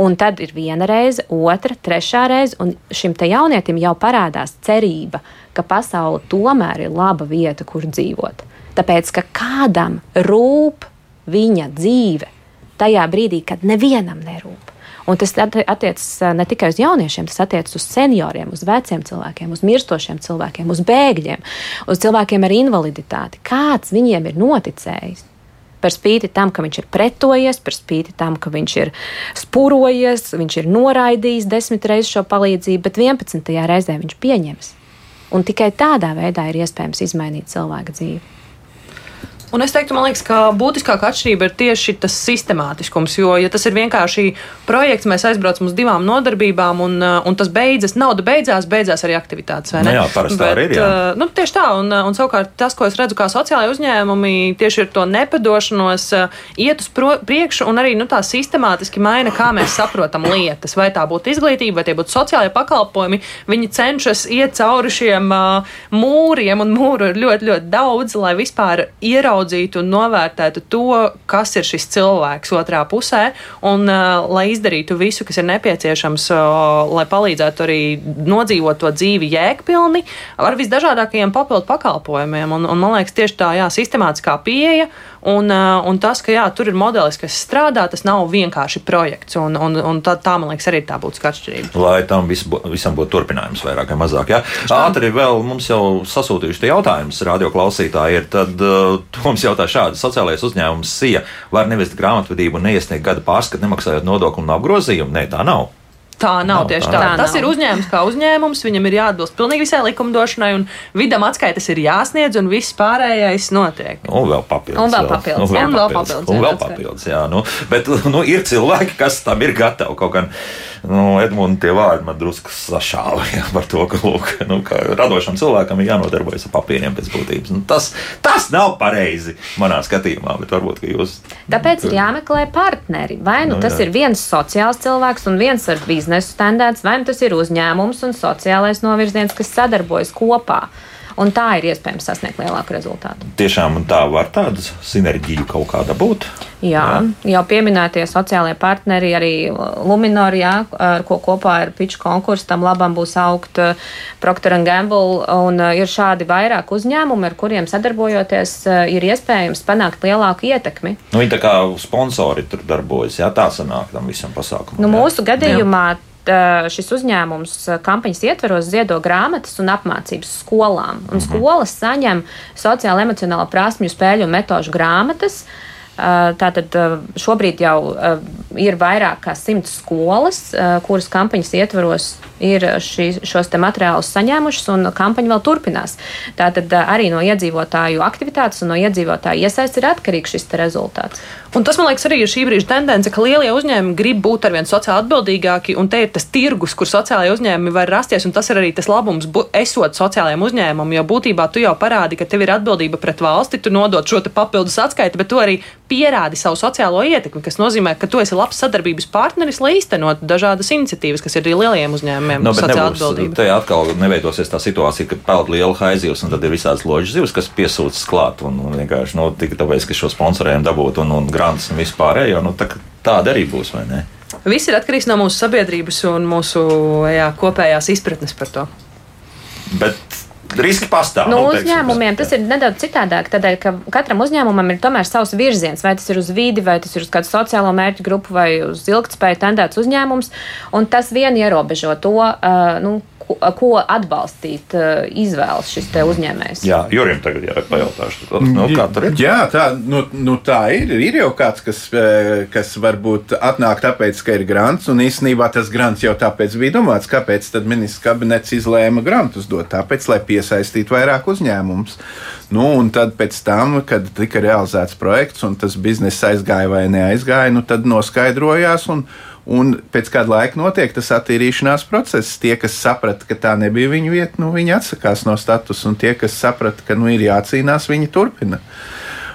Un tad ir viena reize, otra, trešā reize, un šim te jaunietim jau parādās cerība, ka pasaule tomēr ir laba vieta, kur dzīvot. Tāpēc, ka kādam rūp viņa dzīve tajā brīdī, kad nevienam nerūp. Un tas attiecas ne tikai uz jauniešiem, tas attiecas uz senioriem, uz veciem cilvēkiem, uz mirstošiem cilvēkiem, uz bēgļiem, uz cilvēkiem ar invaliditāti. Kāds viņiem ir noticējis? Par spīti tam, ka viņš ir pretojies, par spīti tam, ka viņš ir spurojies, viņš ir noraidījis desmit reizes šo palīdzību, bet 11. reizē viņš pieņems. Un tikai tādā veidā ir iespējams izmainīt cilvēka dzīvi. Un es teiktu, liekas, ka būtiskākā atšķirība ir tieši tas sistemātiskums. Jo, ja tas ir vienkārši projekts, mēs aizbraucam uz divām nodarbībām, un, uh, un tas beidzas, nauda beidzās, beidzās arī aktivitātes. Nu, jā, parasti tā arī ir. Jā. Uh, nu, tieši tā, un, uh, un savukārt tas, ko es redzu kā sociālai uzņēmumi, tieši ir to nepadošanos, iet uz pro, priekšu un arī nu, tā sistemātiski maina, kā mēs saprotam lietas. Vai tā būtu izglītība, vai tie būtu sociālai pakalpojumi. Viņi cenšas iet cauri šiem uh, mūriem, un mūru ir ļoti, ļoti daudz, lai vispār ieraudzītu ieraudzītu un novērtētu to, kas ir šis cilvēks otrā pusē, un uh, lai izdarītu visu, kas ir nepieciešams, uh, lai palīdzētu arī nodzīvot to dzīvi jēgpilni ar visdažādākajiem papildu pakalpojumiem. Un, un man liekas, tieši tā jā, sistemātiskā pieeja uh, un tas, ka jā, tur ir modelis, kas strādā, tas nav vienkārši projekts. Un, un, un tā, tā, man liekas, arī tā būtu atšķirība. Lai tam vis, visam būtu turpinājums vairāk vai mazāk. Jā. Ātri vēl mums jau sasūtījuši tie jautājumus, radio klausītāji ir. Tad uh, *laughs* mums jautā šādi: sociālais uzņēmums SIA var nevest grāmatvedību un neiesniegt gada pārskatu, nemaksājot nodokli un apgrozījumu? Nē, tā nav. Tā nav, nav tieši tā. tā. Tas nav. ir uzņēmums kā uzņēmums, viņam ir jāatbilst pilnīgi visai likumdošanai, un vidam atskaites ir jāsniedz, un viss pārējais notiek. Un vēl papildus. Un vēl papildus, Un vēl Un vēl papildus. papildus, Un vēl papildus jā, nu, bet nu, ir cilvēki, kas tam ir gatavi. Kaut gan nu, Edmunds tie vārdi man drusku sašāva jā, *laughs* par to, ka, lūk, nu, ka radošam cilvēkam ir jānodarbojas ar papīriem pēc būtības. Nu, tas, tas nav pareizi manā skatījumā, bet varbūt jūs. Tāpēc ir jāmeklē partneri. Vai nu Nu, tas jā. ir viens sociāls cilvēks un viens ar biznesu tendēts, vai nu tas ir uzņēmums un sociālais novirziens, kas sadarbojas kopā. Un tā ir iespējams sasniegt lielāku rezultātu. Tiešām tā var tādu sinerģiju kaut kāda būt. Jā, jau pieminētie sociālie partneri, arī Luminor, jā, ar ko kopā ar pitch konkursu tam labam būs augt eh, Procter Gamble. Un eh, ir šādi vairāk uzņēmumi, ar kuriem sadarbojoties, eh, ir iespējams panākt lielāku ietekmi. Nu, viņi tā kā sponsori tur darbojas, jā, tā sanāk tam visam pasākumam. Nu, jā. mūsu gadījumā tā, šis uzņēmums uh, kampaņas ietveros ziedo grāmatas un apmācības skolām. Un skolas saņem sociālo emocionālo prasmju spēļu un metožu grāmatas. Uh, Tātad šobrīd jau ir vairāk kā simts skolas, kuras kampaņas ietvaros ir šī, šos te materiālus saņēmušas, un kampaņa vēl turpinās. Tātad arī no iedzīvotāju aktivitātes un no iedzīvotāju iesaistes ir atkarīgs šis rezultāts. Un tas, man liekas, arī ir šī brīža tendence, ka lielie uzņēmumi grib būt arvien sociāli atbildīgāki, un te ir tas tirgus, kur sociālajie uzņēmumi var rasties, un tas ir arī tas labums, bu- esot sociālajiem uzņēmumiem, jo būtībā tu jau parādi, ka tev ir atbildība pret valsti, tu nodod šo papildus atskaiti, bet tu arī pierādi savu sociālo ietekmi, kas nozīmē, ka tu esi labs sadarbības partneris, lai īstenotu dažādas iniciatīvas, kas ir arī lielajiem uzņēmumiem. Nu, bet sociāla nebūs, te atkal neveidosies tā situācija, ka peld liela haizivs un tad ir visādas loģiskas zivs, kas piesūcas klāt un, un vienkārši nu, tikai tāpēc, ka šo sponsorējumu dabūt un, un grants un vispārējo. Nu, tā, tāda arī būs, vai ne? Viss ir atkarīgs no mūsu sabiedrības un mūsu jā, kopējās izpratnes par to. Bet riski pastāv. Nu, teiksim, uzņēmumiem tas ir nedaudz citādāk, tādēļ, ka katram uzņēmumam ir tomēr savs virziens, vai tas ir uz vidi, vai tas ir uz kādu sociālo mērķu grupu, vai uz ilgspēju tendēts uzņēmums. Un tas vien ierobežo to, uh, nu, ko, ko atbalstīt uh, izvēles šis te uzņēmējs. Jā, Jurim tagad jā, pajautāšu. Nu, kā tur ir? Jā, tā, nu, nu, tā ir. Ir jau kāds, kas, eh, kas varbūt atnāk tāpēc, ka ir grants, un īstenībā tas grants jau tāpēc bija domāts. Kāpēc tad ministrs kabinets izlēma grantus dot? Tāpēc, lai piesaistītu vairāk uzņēmumus. Nu, un tad, pēc tam, kad tika realizēts projekts un tas biznesa aizgāja vai neaizgāja, nu, tad noskaidrojās. Un, Un pēc kāda laika notiek tas attīrīšanās process. Tie, kas saprata, ka tā nebija viņu vieta, nu, viņi atsakās no statusa, un tie, kas saprata, ka nu, ir jācīnās, viņi turpina.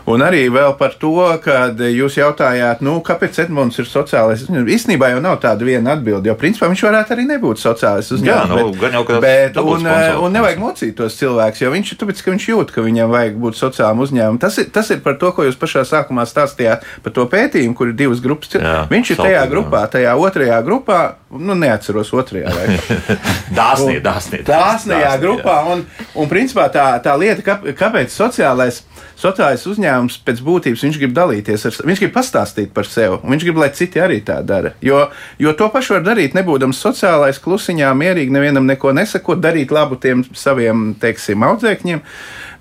Un arī vēl par to, kad jūs jautājāt, nu, kāpēc Edmunds ir sociālais uzņēmums. Īstenībā jau nav tāda viena atbilde, jo principā viņš varētu arī nebūt sociālais uzņēmums. Jā, nu, gan jau, bet, dabūt un, un nevajag mocīt tos cilvēkus, jo viņš ir tāpēc, ka viņš jūt, ka viņam vajag būt sociālam uzņēmumam. Tas ir, tas ir par to, ko jūs pašā sākumā stāstījāt par to pētījumu, kur ir divas grupas. Jā, viņš ir tajā saltīgā. grupā, tajā otrajā grupā, nu, neatceros otrajā. *laughs* laikā. Dāsnie, dāsnie. Dāsnajā grupā. Un, un principā tā, tā lieta, kā, kāpēc sociālais, sociālais uzņēmums pēc būtības viņš grib dalīties, ar, viņš grib pastāstīt par sevi. un Viņš grib, lai citi arī tā dara. Jo, jo to pašu var darīt, nebūdams sociālais, klusiņā, mierīgi, nevienam neko nesakot, darīt labu tiem saviem, teiksim, audzēkņiem.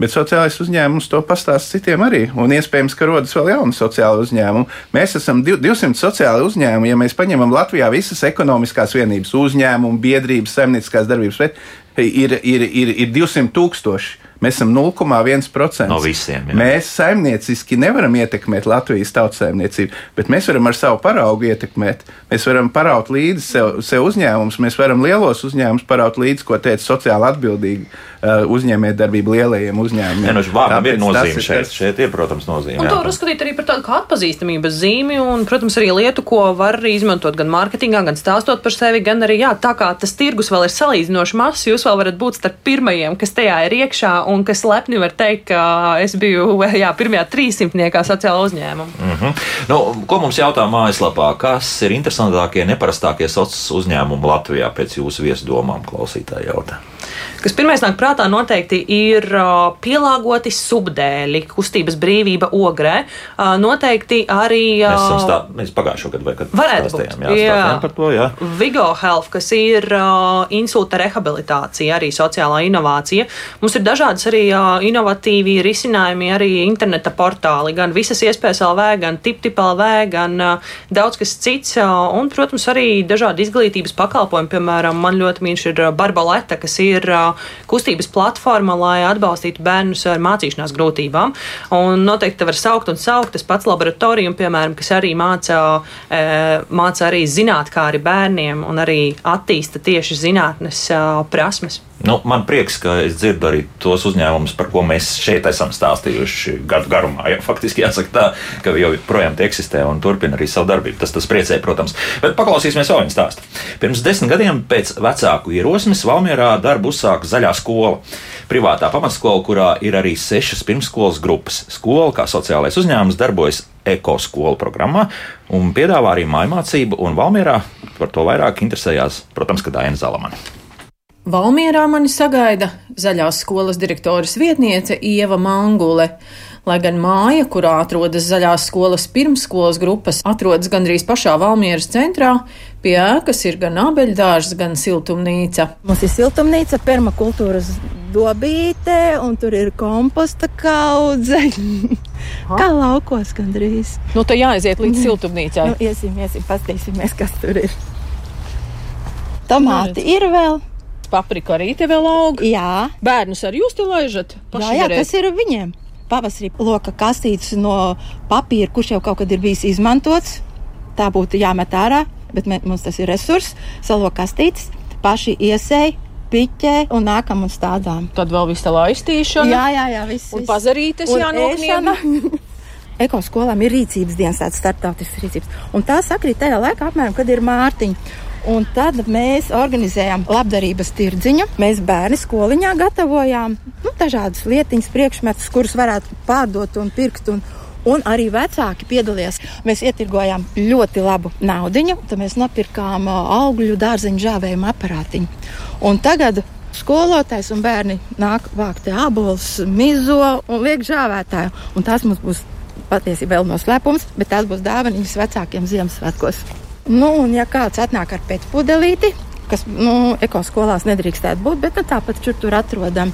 Bet sociālais uzņēmums to pastāsta citiem arī. Un iespējams, ka rodas vēl jauni sociāli uzņēmumi. Mēs esam div- 200 sociāli uzņēmumi. Ja mēs paņemam Latvijā visas ekonomiskās vienības, uzņēmumu, biedrības, saimnieciskās darbības, bet ir, ir, ir, ir 200 tūkstoši. Mēs esam 0,1%. No visiem, jā. Mēs saimnieciski nevaram ietekmēt Latvijas tautsēmniecību, bet mēs varam ar savu paraugu ietekmēt. Mēs varam paraut līdzi sev, sev uzņēmumus, mēs varam lielos uzņēmumus paraut līdzi, ko teica sociāli atbildīgi uh, uzņēmējdarbība lielajiem uzņēmumiem. Nē, nu, vārdam ir nozīme šeit. tas- Šeit ir, protams, nozīme. Un to var uzskatīt arī par tādu kā atpazīstamības zīmi, un, protams, arī lietu, ko var izmantot gan mārketingā, gan stāstot par sevi, gan arī, jā, tā kā tas tirgus vēl ir salīdzinoši mazs, jūs vēl varat būt starp pirmajiem, kas tajā ir iekšā, un kas lepni var teikt, ka es biju *laughs* jā, pirmajā trīsimtniekā sociāla uzņēmuma. Mm -hmm. nu, ko mums jautā mājaslapā? Kas ir interesantākie, neparastākie sociālai uzņēmumi Latvijā pēc jūsu viesdomām, klausītāji jautā? Kas pirmais nāk prātā noteikti ir pielāgoti subdēļi, kustības brīvība ogrē. Noteikti arī. Mēs stā, mēs pagājušo gadu vai kad varētu būt. Jā, jā. par to, jā. Vigo Health, kas ir insulta rehabilitācija, arī sociālā inovācija. Mums ir dažādas arī inovatīvi risinājumi, arī interneta portāli, gan visas iespējas LV, gan TipTipLV, gan daudz kas cits. Un, protams, arī dažādi izglītības pakalpojumi. Piemēram, man ļoti mīļš ir Barbaleta, kas ir kustības platforma, lai atbalstītu bērnus ar mācīšanās grūtībām. Un noteikti var saukt un saukt. Tas pats laboratorijas, piemēram, kas arī māca, māca arī zinātnē bērniem un arī attīsta tieši zinātnes prasmes. Nu, man prieks, ka es dzirdu arī tos uzņēmumus, par ko mēs šeit esam stāstījuši gadu garumā. Ja, faktiski jāsaka tā, ka jau projām tie eksistē un turpina arī savu darbību. Tas, tas priecē, protams. Bet paklausīsimies vēl vienu stāstu. Pirms desmit gadiem pēc vecāku ierosmes Valmierā darbu uzsāka zaļā skola. Privātā pamatskola, kurā ir arī sešas pirmsskolas grupas. Skola kā sociālais uzņēmums darbojas ekoskolu programmā un piedāvā arī mājmācību, un Valmierā par to vairāk interesējās, protams, Daina Zalamana. Valmierā mani sagaida zaļās skolas direktoras vietniece Ieva Mangule. Lai gan māja, kurā atrodas zaļās skolas pirmsskolas grupas, atrodas gandrīz pašā Valmieras centrā, pie ēkas ir gan abeļdārs, gan siltumnīca. Mums ir siltumnīca, permakultūras dobīte, un tur ir komposta kaudze. *laughs* Kā laukos gandrīz. Nu, tā jāaiziet līdz siltumnīcai. Nu, iesim, iesim, paskatīsimies, kas tur ir. Tomāti ir vēl. Paprika arī te vēl aug. Jā, bērnus arī jūs te laižat? Jā, jā, tas ir viņiem. Pavasarī loka kastītes no papīra, kurš jau kaut kad ir bijis izmantots. Tā būtu jāmet ārā, bet mums tas ir resurs, salo kastītes, paši iesēji piķē un nākam un stādām. Tad vēl viss tā laistīšana. Jā, jā, jā viss. Un pazarītes jānokniena. *laughs* Ekoskolām ir rīcības dienas, tāds startautisks rīcības. Un tā sakrīt tajā laikā, apmēram, kad ir mārtiņa. Un tad mēs organizējām labdarības tirdziņu. Mēs bērnu skoliņā gatavojām nu, dažādas lietiņas, priekšmetus, kurus varētu pārdot un pirkt. Un, Un arī vecāki piedalījās. Mēs ietirgojām ļoti labu naudu. Tad mēs nopirkām augļu dārzeņu žāvējumu aparātiņu. Un tagad skolotājs un bērni nāk vākt abolus, mizo un liek žāvētāju. Un tas mums būs patiesībā vēl noslēpums, bet tās būs dāvanas vecākiem Ziemassvētkos. Nu, un ja kāds atnāk ar pēcpudelīti, kas nu, ekoskolās nedrīkstētu būt, bet nu, tāpat šur tur atrodam.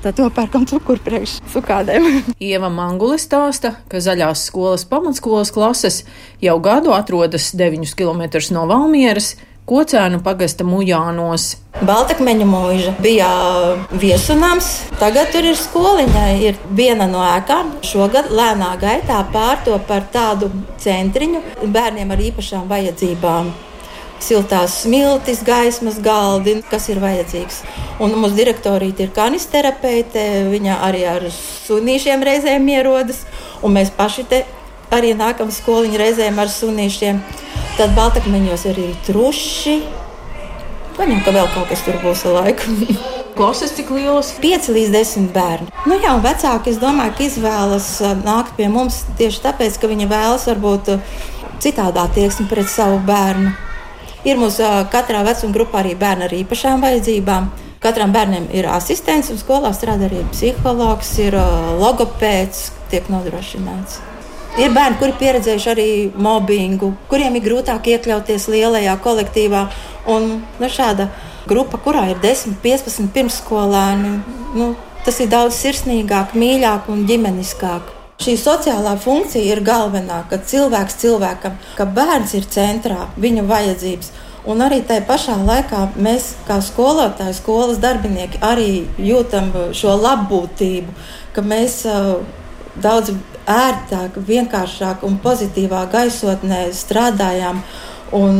Tad nopērkam cukuru priekš sukādēm. *laughs* Ieva Manguli stāsta, ka zaļās skolas pamatskolas klases jau gadu atrodas 9 km no Valmieras, Kocēnu pagasta mujānos. Baltakmeņa mūža bija viesunams, tagad tur ir skoliņa. Ir viena no ēkām. Šogad lēnā gaitā pārto par tādu centriņu bērniem ar īpašām vajadzībām siltās smiltis, gaismas galdi, kas ir vajadzīgs. Un mūsu direktorīte ir kanisterapeite, viņa arī ar sunīšiem reizēm ierodas, un mēs paši te arī nākam skoliņu reizēm ar sunīšiem. Tad baltakmeņos arī ir truši. Paņem, ka vēl kaut kas tur būs ar laiku. *laughs* Klases cik lielas? 5 līdz 10 bērni. Nu, jā, vecāki, es domāju, ka izvēlas nākt pie mums tieši tāpēc, ka viņi vēlas varbūt citādā attieksmi pret savu bērnu. Ir mūsu katrā vecuma grupā arī bērni ar īpašām vajadzībām. Katram bērnam ir asistents, un skolā strādā arī psihologs, ir logopēds, tiek nodrošināts. Ir bērni, kuri pieredzējuši arī mobbingu, kuriem ir grūtāk iekļauties lielajā kolektīvā. Un, nu, šāda grupa, kurā ir 10, 15 pirmsskolēni, nu, tas ir daudz sirsnīgāk, mīļāk un ģimeniskāk. Šī sociālā funkcija ir galvenā, ka cilvēks cilvēkam, ka bērns ir centrā, viņa vajadzības. Un arī tajā pašā laikā mēs, kā skolotāji, skolas darbinieki, arī jūtam šo labbūtību, ka mēs uh, daudz ērtāk, vienkāršāk un pozitīvā gaisotnē strādājam un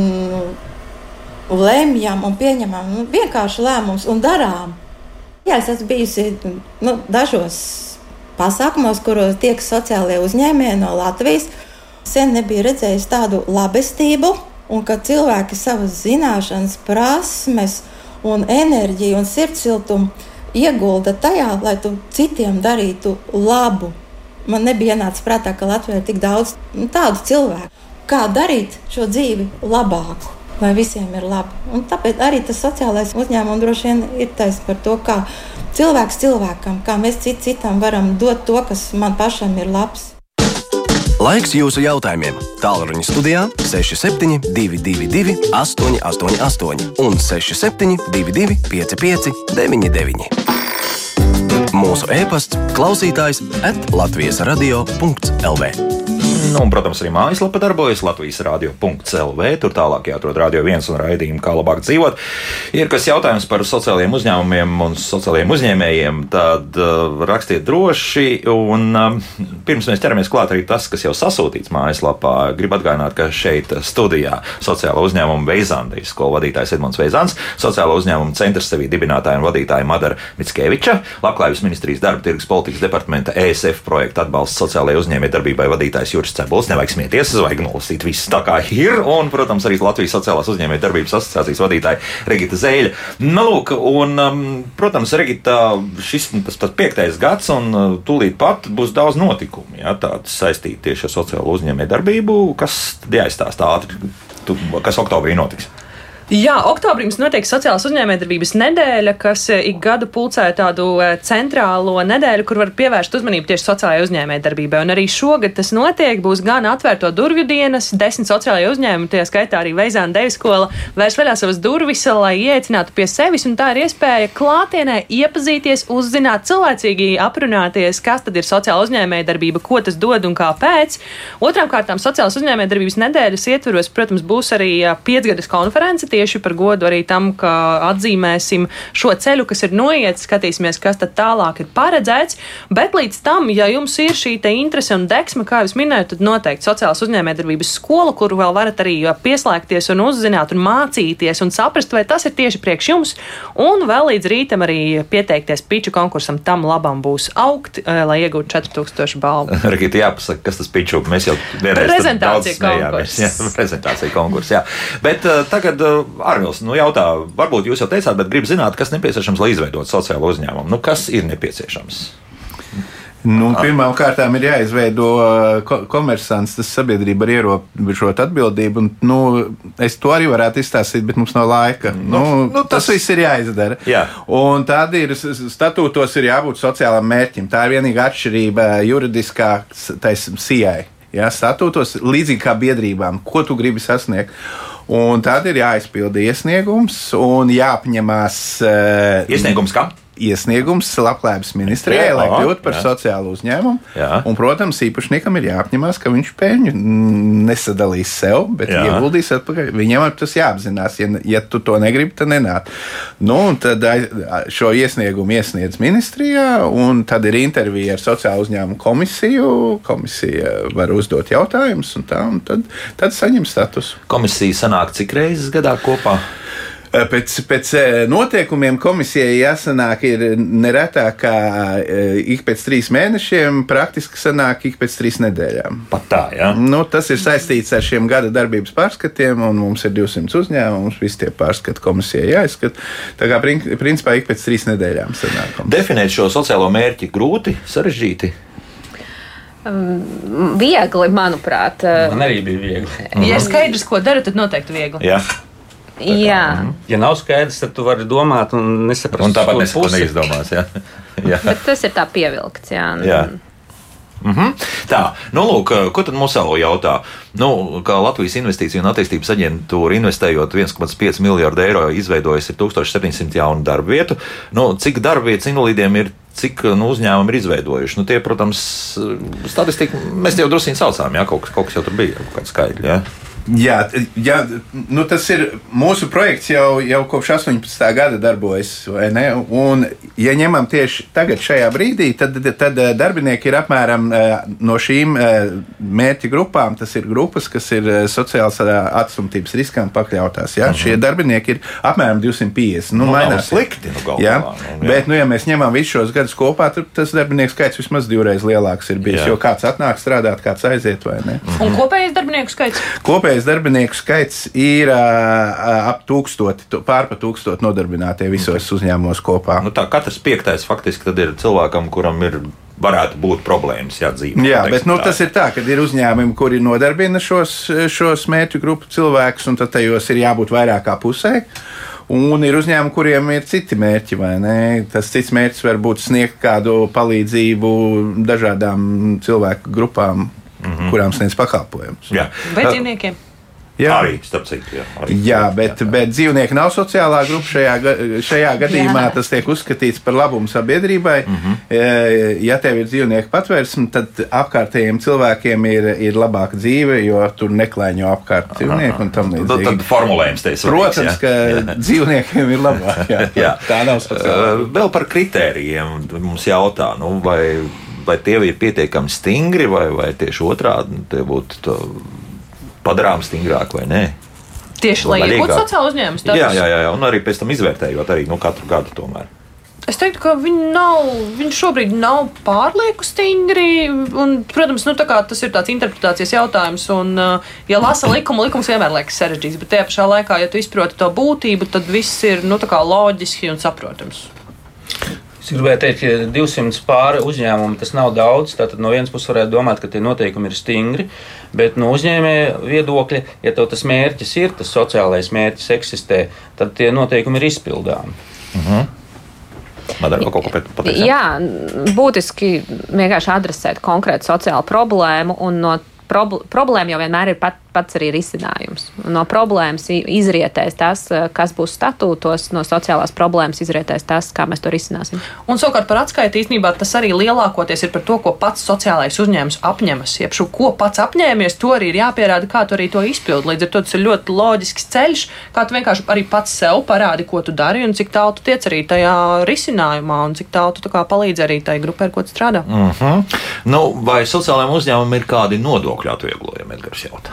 lemjam un pieņemam nu, vienkārši lēmumus un darām. Jā, es esmu bijusi nu, dažos pasākumos, kuros tiek sociālie uzņēmēji no Latvijas. Sen nebija redzējis tādu labestību, un ka cilvēki savas zināšanas, prasmes, un enerģiju un sirdsiltumu iegulda tajā, lai tu citiem darītu labu. Man nebija ienācis prātā, ka Latvijā ir tik daudz nu, tādu cilvēku. Kā darīt šo dzīvi labāku, lai visiem ir labi. Un tāpēc arī tas sociālais uzņēmums droši vien ir taisnība par to, kā cilvēks cilvēkam, kā mēs cit citam varam dot to, kas man pašam ir labs. Laiks jūsu jautājumiem. Tālruņa studijā 6722, 888, un 6722, 559, mūsu e-pasts, klausītājs at Latvijas radio.lv. Un, protams, arī mājaslapa darbojas Latvijas radio.CLV. Tur tālāk jāatrod radio viens un raidījumi, kā labāk dzīvot. Ir kas jautājums par sociālajiem uzņēmumiem un sociālajiem uzņēmējiem, tad uh, rakstiet droši. Un, uh, pirms mēs ķeramies klāt arī tas, kas jau sasūtīts mājaslapā, gribu atgādināt, ka šeit studijā sociāla uzņēmuma Veizandijas skolu vadītājs Edmunds Veizants, sociāla uzņēmuma centra sevī dibinātāja un vadītāja Madara Mitskeviča, Labklājības ministrijas darba tirgus politikas departamenta ESF projekta atbalsts sociālajai uzņēmējdarbībai vadītājs Juris cebulis, nevajag smieties, vajag nolasīt visu tā kā ir. Un, protams, arī Latvijas sociālās uzņēmējdarbības asociācijas vadītāja Regita Zēļa. Nu, lūk, un, um, protams, Regita, šis tas, tas piektais gads, un uh, tūlīt pat būs daudz notikumu, ja, tāds saistīti tieši ar sociālo uzņēmējdarbību, kas jāizstāsta ātri, kas oktobrī notiks. Jā, oktobrī mums notiek sociālās uzņēmējdarbības nedēļa, kas eh, ik gadu pulcē tādu eh, centrālo nedēļu, kur var pievērst uzmanību tieši sociālajai uzņēmējdarbībai. Un arī šogad tas notiek, būs gan atvērto durvju dienas, desmit sociālajie uzņēmumi, tie skaitā arī Veizāna Devis skola, vērs vaļā savas durvis, lai ieicinātu pie sevis, un tā ir iespēja klātienē iepazīties, uzzināt, cilvēcīgi aprunāties, kas tad ir sociāla uzņēmējdarbība, ko tas dod un kāpēc. Otrām kārtām sociālās uzņēmējdarbības nedēļas ietveros, protams, būs arī eh, piecgadas konference tieši par godu arī tam, ka atzīmēsim šo ceļu, kas ir noiets, skatīsimies, kas tad tālāk ir paredzēts. Bet līdz tam, ja jums ir šī interese un deksme, kā jau minēju, tad noteikti sociālās uzņēmējdarbības skola, kuru vēl varat arī pieslēgties un uzzināt un mācīties un saprast, vai tas ir tieši priekš jums. Un vēl līdz rītam arī pieteikties piču konkursam, tam labam būs augt, eh, lai iegūtu 4000 balvu. *laughs* Rīta jāpasaka, kas tas piču, mēs jau vienreiz prezentācija konkurss. Jā, prezentācija konkurss, jā. Bet uh, tagad uh, Arvils nu, jautā, varbūt jūs jau teicāt, bet gribu zināt, kas nepieciešams, lai izveidotu sociālo uzņēmumu. Nu, kas ir nepieciešams? Nu, Pirmkārt, ir jāizveido uh, komersants, tas sabiedrība ar ierobežotu atbildību. Un, nu, es to arī varētu izstāstīt, bet mums nav laika. Nu, nu, nu, tas, tas viss ir jāizdara. Jā. Un tad ir statūtos ir jābūt sociālam mērķim. Tā ir vienīgā atšķirība juridiskā taisnībai. Ja, statūtos līdzīgi kā biedrībām, ko tu gribi sasniegt. Un tad ir jāizpilda iesniegums un jāapņemās. Uh, iesniegums kam? Iesniegums Labklājības ministrijai, lai kļūtu par jā. sociālu uzņēmumu. Jā. Un, protams, īpašniekam ir jāapņemās, ka viņš peļņu nesadalīs sev, bet jā. ieguldīs atpakaļ. Viņam tas jāapzinās. Ja, ja tu to negribi, tad nenāk. Nu, tad šo iesniegumu iesniedz ministrijā, un tad ir intervija ar sociālo uzņēmumu komisiju. Komisija var uzdot jautājumus, un, tā, un tad, tad saņem statusu. Komisija sanāk cik reizes gadā kopā? Eh, pēc, pēc eh, noteikumiem komisijai jāsanāk ir neretāk kā eh, ik pēc trīs mēnešiem, praktiski sanāk ik pēc trīs nedēļām. Pat tā, jā. Ja? Nu, tas ir saistīts ar šiem gada darbības pārskatiem, un mums ir 200 uzņēmumu, mums visi tie pārskati komisijai jāizskata. Tā kā principā ik pēc trīs nedēļām sanāk. Definēt šo sociālo mērķi grūti, sarežģīti. Um, viegli, manuprāt. Man arī bija viegli. Ja ir skaidrs, ko dara, tad noteikti viegli. Jā. Jā. Mhm. Ja nav skaidrs, tad tu vari domāt un nesaprast, un tāpat neizdomās. Jā. *laughs* jā. Bet tas ir tā pievilkts. Jā. jā. Mm -hmm. Tā, nu, lūk, ko tad mums vēl jautā? Nu, kā Latvijas Investīciju un attīstības aģentūra investējot 1,5 miljardu eiro, izveidojusi 1700 jaunu darba vietu. Nu, cik darba vietas invalīdiem ir cik nu, uzņēmumi ir izveidojuši. Nu, tie, protams, statistika mēs jau drusku saucām, ja kaut, kaut kas jau tur bija, kaut kāda skaidra. Ja? Jā, jā nu tas ir mūsu projekts jau, jau kopš 18. gada darbojas. Un, ja ņemam tieši tagad, šajā brīdī, tad, tad eh, darbinieki ir apmēram eh, no šīm eh, mērķa grupām. Tas ir grupas, kas ir sociālās atstumtības riskam pakļautās. Jā. Uh mhm. -huh. Šie darbinieki ir apmēram 250. Nu, nu, mainās slikti. Nu, galvā, jā. Nu, jā. Bet, nu, ja mēs ņemam visus šos gadus kopā, tad tas darbinieku skaits vismaz divreiz lielāks ir bijis. Jā. Jo kāds atnāk strādāt, kāds aiziet vai ne. Un kopējais darbinieku skaits? Kopējais kopējais darbinieku skaits ir uh, ap tūkstoti, pārpa tūkstoti nodarbinātie visos uzņēmumos kopā. Nu, tā katrs piektais faktiski ir cilvēkam, kuram ir varētu būt problēmas, ja dzīvo. Jā, bet nu, tas ir tā, ka ir uzņēmumi, kuri nodarbina šos, šos mērķu grupu cilvēkus, un tad tajos ir jābūt vairāk kā pusē. Un ir uzņēmumi, kuriem ir citi mērķi, vai ne? Tas cits mērķis var būt sniegt kādu palīdzību dažādām cilvēku grupām, mm -hmm. kurām sniedz pakalpojumus. Vai dzīvniekiem? Jā, arī starp citu. Jā, arī. jā, bet, jā, jā. bet dzīvnieki nav sociālā grupa. Šajā, šajā gadījumā jā. tas tiek uzskatīts par labumu sabiedrībai. Mm -hmm. Ja tev ir dzīvnieku patvērsme, tad apkārtējiem cilvēkiem ir, ir labāka dzīve, jo tur neklaiņo apkārt dzīvnieku un tam līdzīgi. Tad, tad formulējums te ir. Protams, ka jā. *laughs* dzīvniekiem ir labāk. Jā. jā. Tā nav sociālā. Vēl par kritērijiem mums jautā, nu, vai, vai tie ir pietiekami stingri, vai, vai tieši otrādi tie būtu padarām stingrāk vai nē. Tieši lai iegūtu sociālo uzņēmumu status. Jā, jā, jā, un arī pēc tam izvērtējot arī nu, katru gadu tomēr. Es teiktu, ka viņi, nav, viņi šobrīd nav pārlieku stingri. Un, protams, nu, tas ir tāds interpretācijas jautājums. Un, ja lasa likumu, likums vienmēr liekas sarežģīts. Bet tajā pašā laikā, ja tu izproti to būtību, tad viss ir nu, loģiski un saprotams. Gribēju teikt, ka 200 pāri uzņēmumu tas nav daudz. Tātad no vienas puses varētu domāt, ka tie noteikumi ir stingri, bet no uzņēmēja viedokļa, ja tev tas mērķis ir, tas sociālais mērķis eksistē, tad tie noteikumi ir izpildāmi. Uh -huh. Madara, kaut ko pateikt? Jā, būtiski vienkārši adresēt konkrētu sociālu problēmu un no problēma jau vienmēr ir pat pats arī risinājums. No problēmas izrietēs tas, eh, kas būs statūtos, no sociālās problēmas izrietēs tas, kā mēs to risināsim. Un savukārt par atskaiti īstenībā tas arī lielākoties ir par to, ko pats sociālais uzņēmums apņemas. Jeb šo, ko pats apņēmies, to arī ir jāpierāda, kā tu arī to izpildi. Līdz ar to tas ir ļoti loģisks ceļš, kā tu vienkārši arī pats sev parādi, ko tu dari un cik tālu tu tiec arī tajā risinājumā un cik tālu tu tā palīdzi arī tai grupai, ar ko tu strādā. Uh mhm. -huh. nu, vai sociālajiem uzņēmumiem ir kādi nodokļu atvieglojumi, Edgars jautā?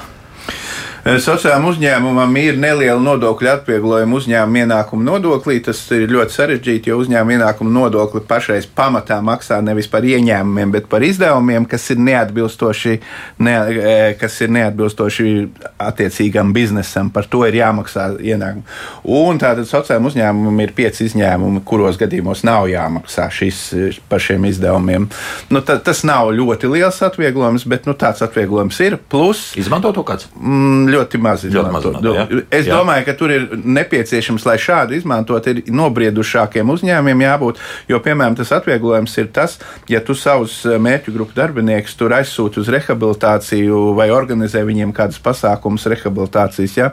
Sociālajam uzņēmumam ir neliela nodokļu atvieglojuma uzņēmuma ienākuma nodoklī. Tas ir ļoti sarežģīti, jo uzņēmuma ienākuma nodokli pašreiz pamatā maksā nevis par ieņēmumiem, bet par izdevumiem, kas ir neatbilstoši, ne, e, kas ir neatbilstoši attiecīgam biznesam. Par to ir jāmaksā ienākumi. Un tātad sociālajam uzņēmumam ir pieci izņēmumi, kuros gadījumos nav jāmaksā šis par šiem izdevumiem. Nu, ta, tas nav ļoti liels atvieglojums, bet nu, tāds atvieglojums ir. Plus, Izmanto to kāds? Mm, ļoti maz izmantot. Ļoti maz izmanto, es jā. domāju, ka tur ir nepieciešams, lai šādu izmantot, ir nobriedušākiem uzņēmumiem jābūt. Jo, piemēram, tas atvieglojums ir tas, ja tu savus eh, mērķu grupu darbiniekus tur aizsūti uz rehabilitāciju vai organizē viņiem kādus pasākumus rehabilitācijas. Ja?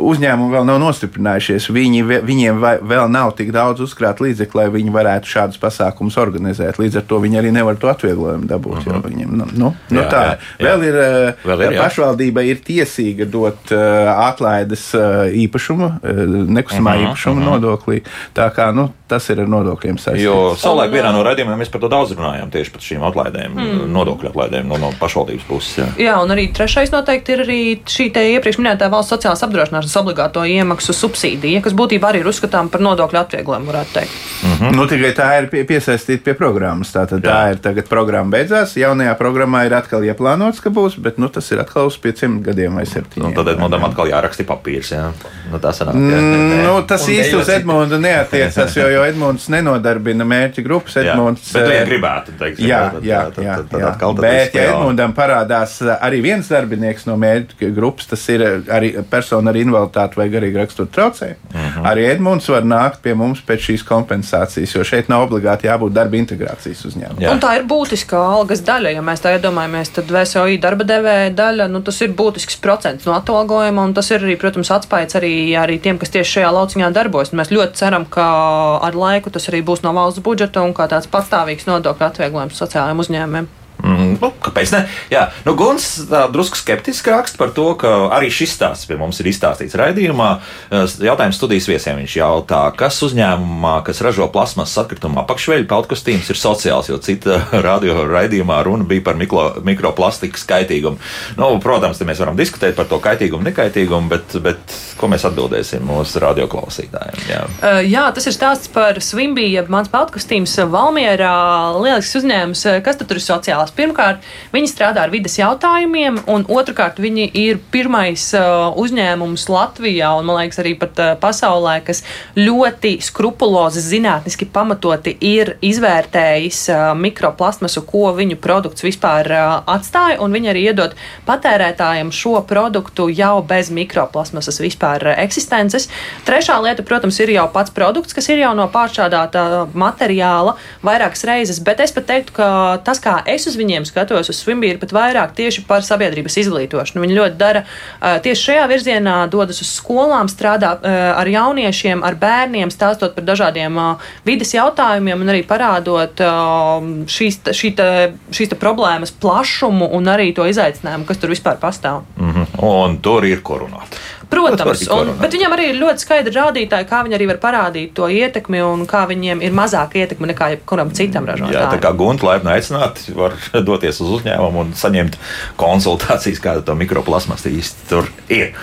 Uzņēmumi vēl nav nostiprinājušies, viņi, viņiem vēl nav tik daudz uzkrāt līdzekļu, lai viņi varētu šādus pasākumus organizēt. Līdz ar to viņi arī nevar to atvieglojumu dabūt. Uh -huh. viņiem, nu, nu, nu, jā, tā. Jā, jā. Vēl ir, eh, vēl ir pašvaldība ir tiesīga dot uh, atlaides uh, īpašumu, uh, nekustamā uh -huh, īpašuma uh -huh. nodoklī. Tā kā nu, tas ir ar nodokļiem saistīts. Jo savulaik vienā no raidījumiem mēs par to daudz runājām tieši par šīm atlaidēm, mm. nodokļu atlaidēm no, no pašvaldības puses. Jā. jā, un arī trešais noteikti ir arī šī iepriekš minētā valsts sociālās apdrošināšanas obligāto iemaksu subsīdija, kas būtībā arī ir uzskatām par nodokļu atvieglojumu, varētu teikt. Mm -hmm. nu, tikai tā ir pie, piesaistīta pie programmas. Tātad jā. tā ir tagad programma beidzās. Jaunajā programmā ir atkal ieplānots, ka būs, bet nu, tas ir atkal uz pieciem gadiem vai septiņiem. Nu, tad Edmundam atkal jāraksta papīrs. Jā. Nu, tā sanāk, jā, ne, ne. Nu, tas īsti uz Edmundu neatiecas, jo, jo Edmunds nenodarbina mērķa grupas. Edmunds, jā, bet, ja gribētu, teikt, jā, jā, tad, jā, tad, tad, jā. Tad bet, ja Edmundam parādās arī viens darbinieks no mērķa grupas, tas ir arī persona ar invaliditāti vai garīgi rakstura traucējumu, uh mhm. -huh. arī Edmunds var nākt pie mums pēc šīs kompensācijas, jo šeit nav obligāti jābūt darba integrācijas uzņēmumam. Un tā ir būtiska algas daļa. Ja mēs tā iedomājamies, tad VSOI darba devēja daļa, nu, tas ir būtisks procents no atalgojuma, un tas ir arī, protams, atspējs arī, arī tiem, kas tieši šajā lauciņā darbojas. Mēs ļoti ceram, ka ar laiku tas arī būs no valsts budžeta un kā tāds pastāvīgs nodokļu atvieglojums sociālajiem uzņēmumiem. Nu, kāpēc ne? Jā, nu, Guns drusku skeptiski raksta par to, ka arī šis stāsts pie mums ir izstāstīts raidījumā. Jautājums studijas viesiem viņš jautā, kas uzņēmumā, kas ražo plasmas atkrituma apakšveļu peltkostīmus, ir sociāls, jo cita *laughs* radio raidījumā runa bija par mikro, mikroplastikas kaitīgumu. Nu, protams, mēs varam diskutēt par to kaitīgumu, nekaitīgumu, bet, bet ko mēs atbildēsim mūsu radioklausītājiem? Jā. Uh, jā, tas ir stāsts par Swimbiju, jeb mans peltkostīms Valmierā. Lielisks uzņēmums, kas tur ir sociāls? Pirmkārt, Pirmkārt, viņi strādā ar vidas jautājumiem, un otrkārt, viņi ir pirmais uh, uzņēmums Latvijā un, man liekas, arī pat uh, pasaulē, kas ļoti skrupulozi zinātniski pamatoti ir izvērtējis uh, mikroplasmasu, ko viņu produkts vispār uh, atstāja, un viņi arī iedod patērētājiem šo produktu jau bez mikroplasmasas vispār uh, eksistences. Trešā lieta, protams, ir jau pats produkts, kas ir jau no pāršķādāta materiāla vairākas reizes, bet es pat teiktu, ka tas, kā es uz viņiem skatos, uz Swimbīru, pat vairāk tieši par sabiedrības izglītošanu. Viņi ļoti dara tieši šajā virzienā, dodas uz skolām, strādā ar jauniešiem, ar bērniem, stāstot par dažādiem vidas jautājumiem un arī parādot šīs, šī šīs problēmas plašumu un arī to izaicinājumu, kas tur vispār pastāv. Mm -hmm. Un tur ir korunāta. Protams, un, bet viņam arī ir ļoti skaidri rādītāji, kā viņi arī var parādīt to ietekmi un kā viņiem ir mazāka ietekme nekā jebkuram citam ražotājam. Jā, tā kā gunta laipni aicināt, var *laughs* doties uz uzņēmumu un saņemt konsultācijas, kāda to mikroplasmas īsti tur ir.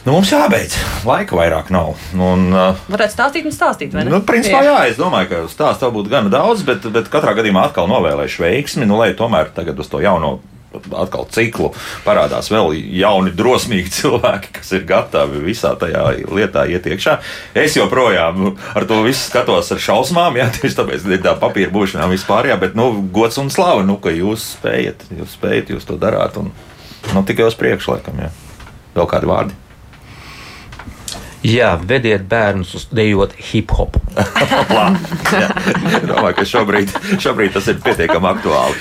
Nu, mums jābeidz. Laika vairāk nav. Un, uh, Varētu stāstīt un stāstīt, vai ne? Nu, principā, jā, es domāju, ka stāstu būtu gana daudz, bet, bet katrā gadījumā atkal novēlēšu veiksmi, nu, lai tomēr tagad uz to jauno atkal ciklu parādās vēl jauni, drosmīgi *laughs* cilvēki, kas ir gatavi visā tajā lietā iet iekšā. Es joprojām ar to visu skatos ar šausmām, jā, *laughs* tieši tāpēc tā papīra būšanā vispār, jā, bet nu, gods un slava, nu, ka jūs spējat, jūs spējat, jūs to darāt. Un, nu, tikai uz priekšu, laikam, jā. Vēl kādi vārdi? Jā, vediet bērnus uz dejot hip hop. *laughs* Domāju, ka šobrīd, šobrīd tas ir pietiekami aktuāli.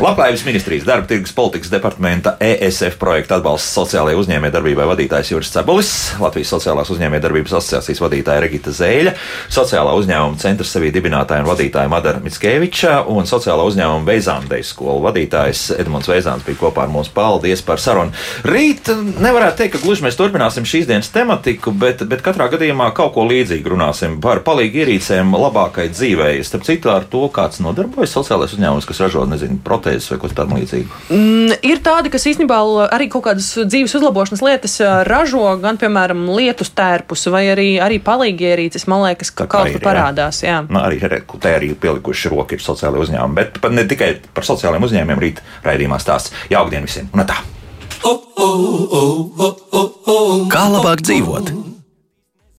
Labklājības ministrijas darba tirgus politikas departamenta ESF projekta atbalsts sociālajai uzņēmējdarbībai vadītājs Juris Cebolis, Latvijas sociālās uzņēmējdarbības asociācijas vadītāja Regita Zēļa, sociālā uzņēmuma centra sevī dibinātāja un vadītāja Madara Mitskeviča un sociālā uzņēmuma Veizāndejas skolu vadītājs Edmunds Veizāns bija kopā ar mums. Paldies par sarunu. Rīt nevarētu teikt, ka gluži mēs turpināsim šīs dienas tematiku, bet, bet katrā gadījumā kaut ko līdzīgu runāsim par palīgu ierīcēm labākai dzīvei. Starp citu, ar to kāds nodarbojas sociālais uzņēmums, kas ražo, nezinu, protēzes vai ko tādu līdzīgu. Mm, ir tādi, kas īstenībā arī kaut kādas dzīves uzlabošanas lietas ražo, gan, piemēram, lietus tērpus vai arī, arī palīgi ierīces, man liekas, ka kaut kur parādās. Jā. Jā. Nu, arī te arī pielikuši roku ir sociālai uzņēmumi, bet ne tikai par sociālajiem uzņēmumiem rīt raidījumā stāsts. Jaukdien visiem! Un tā! Kā labāk dzīvot?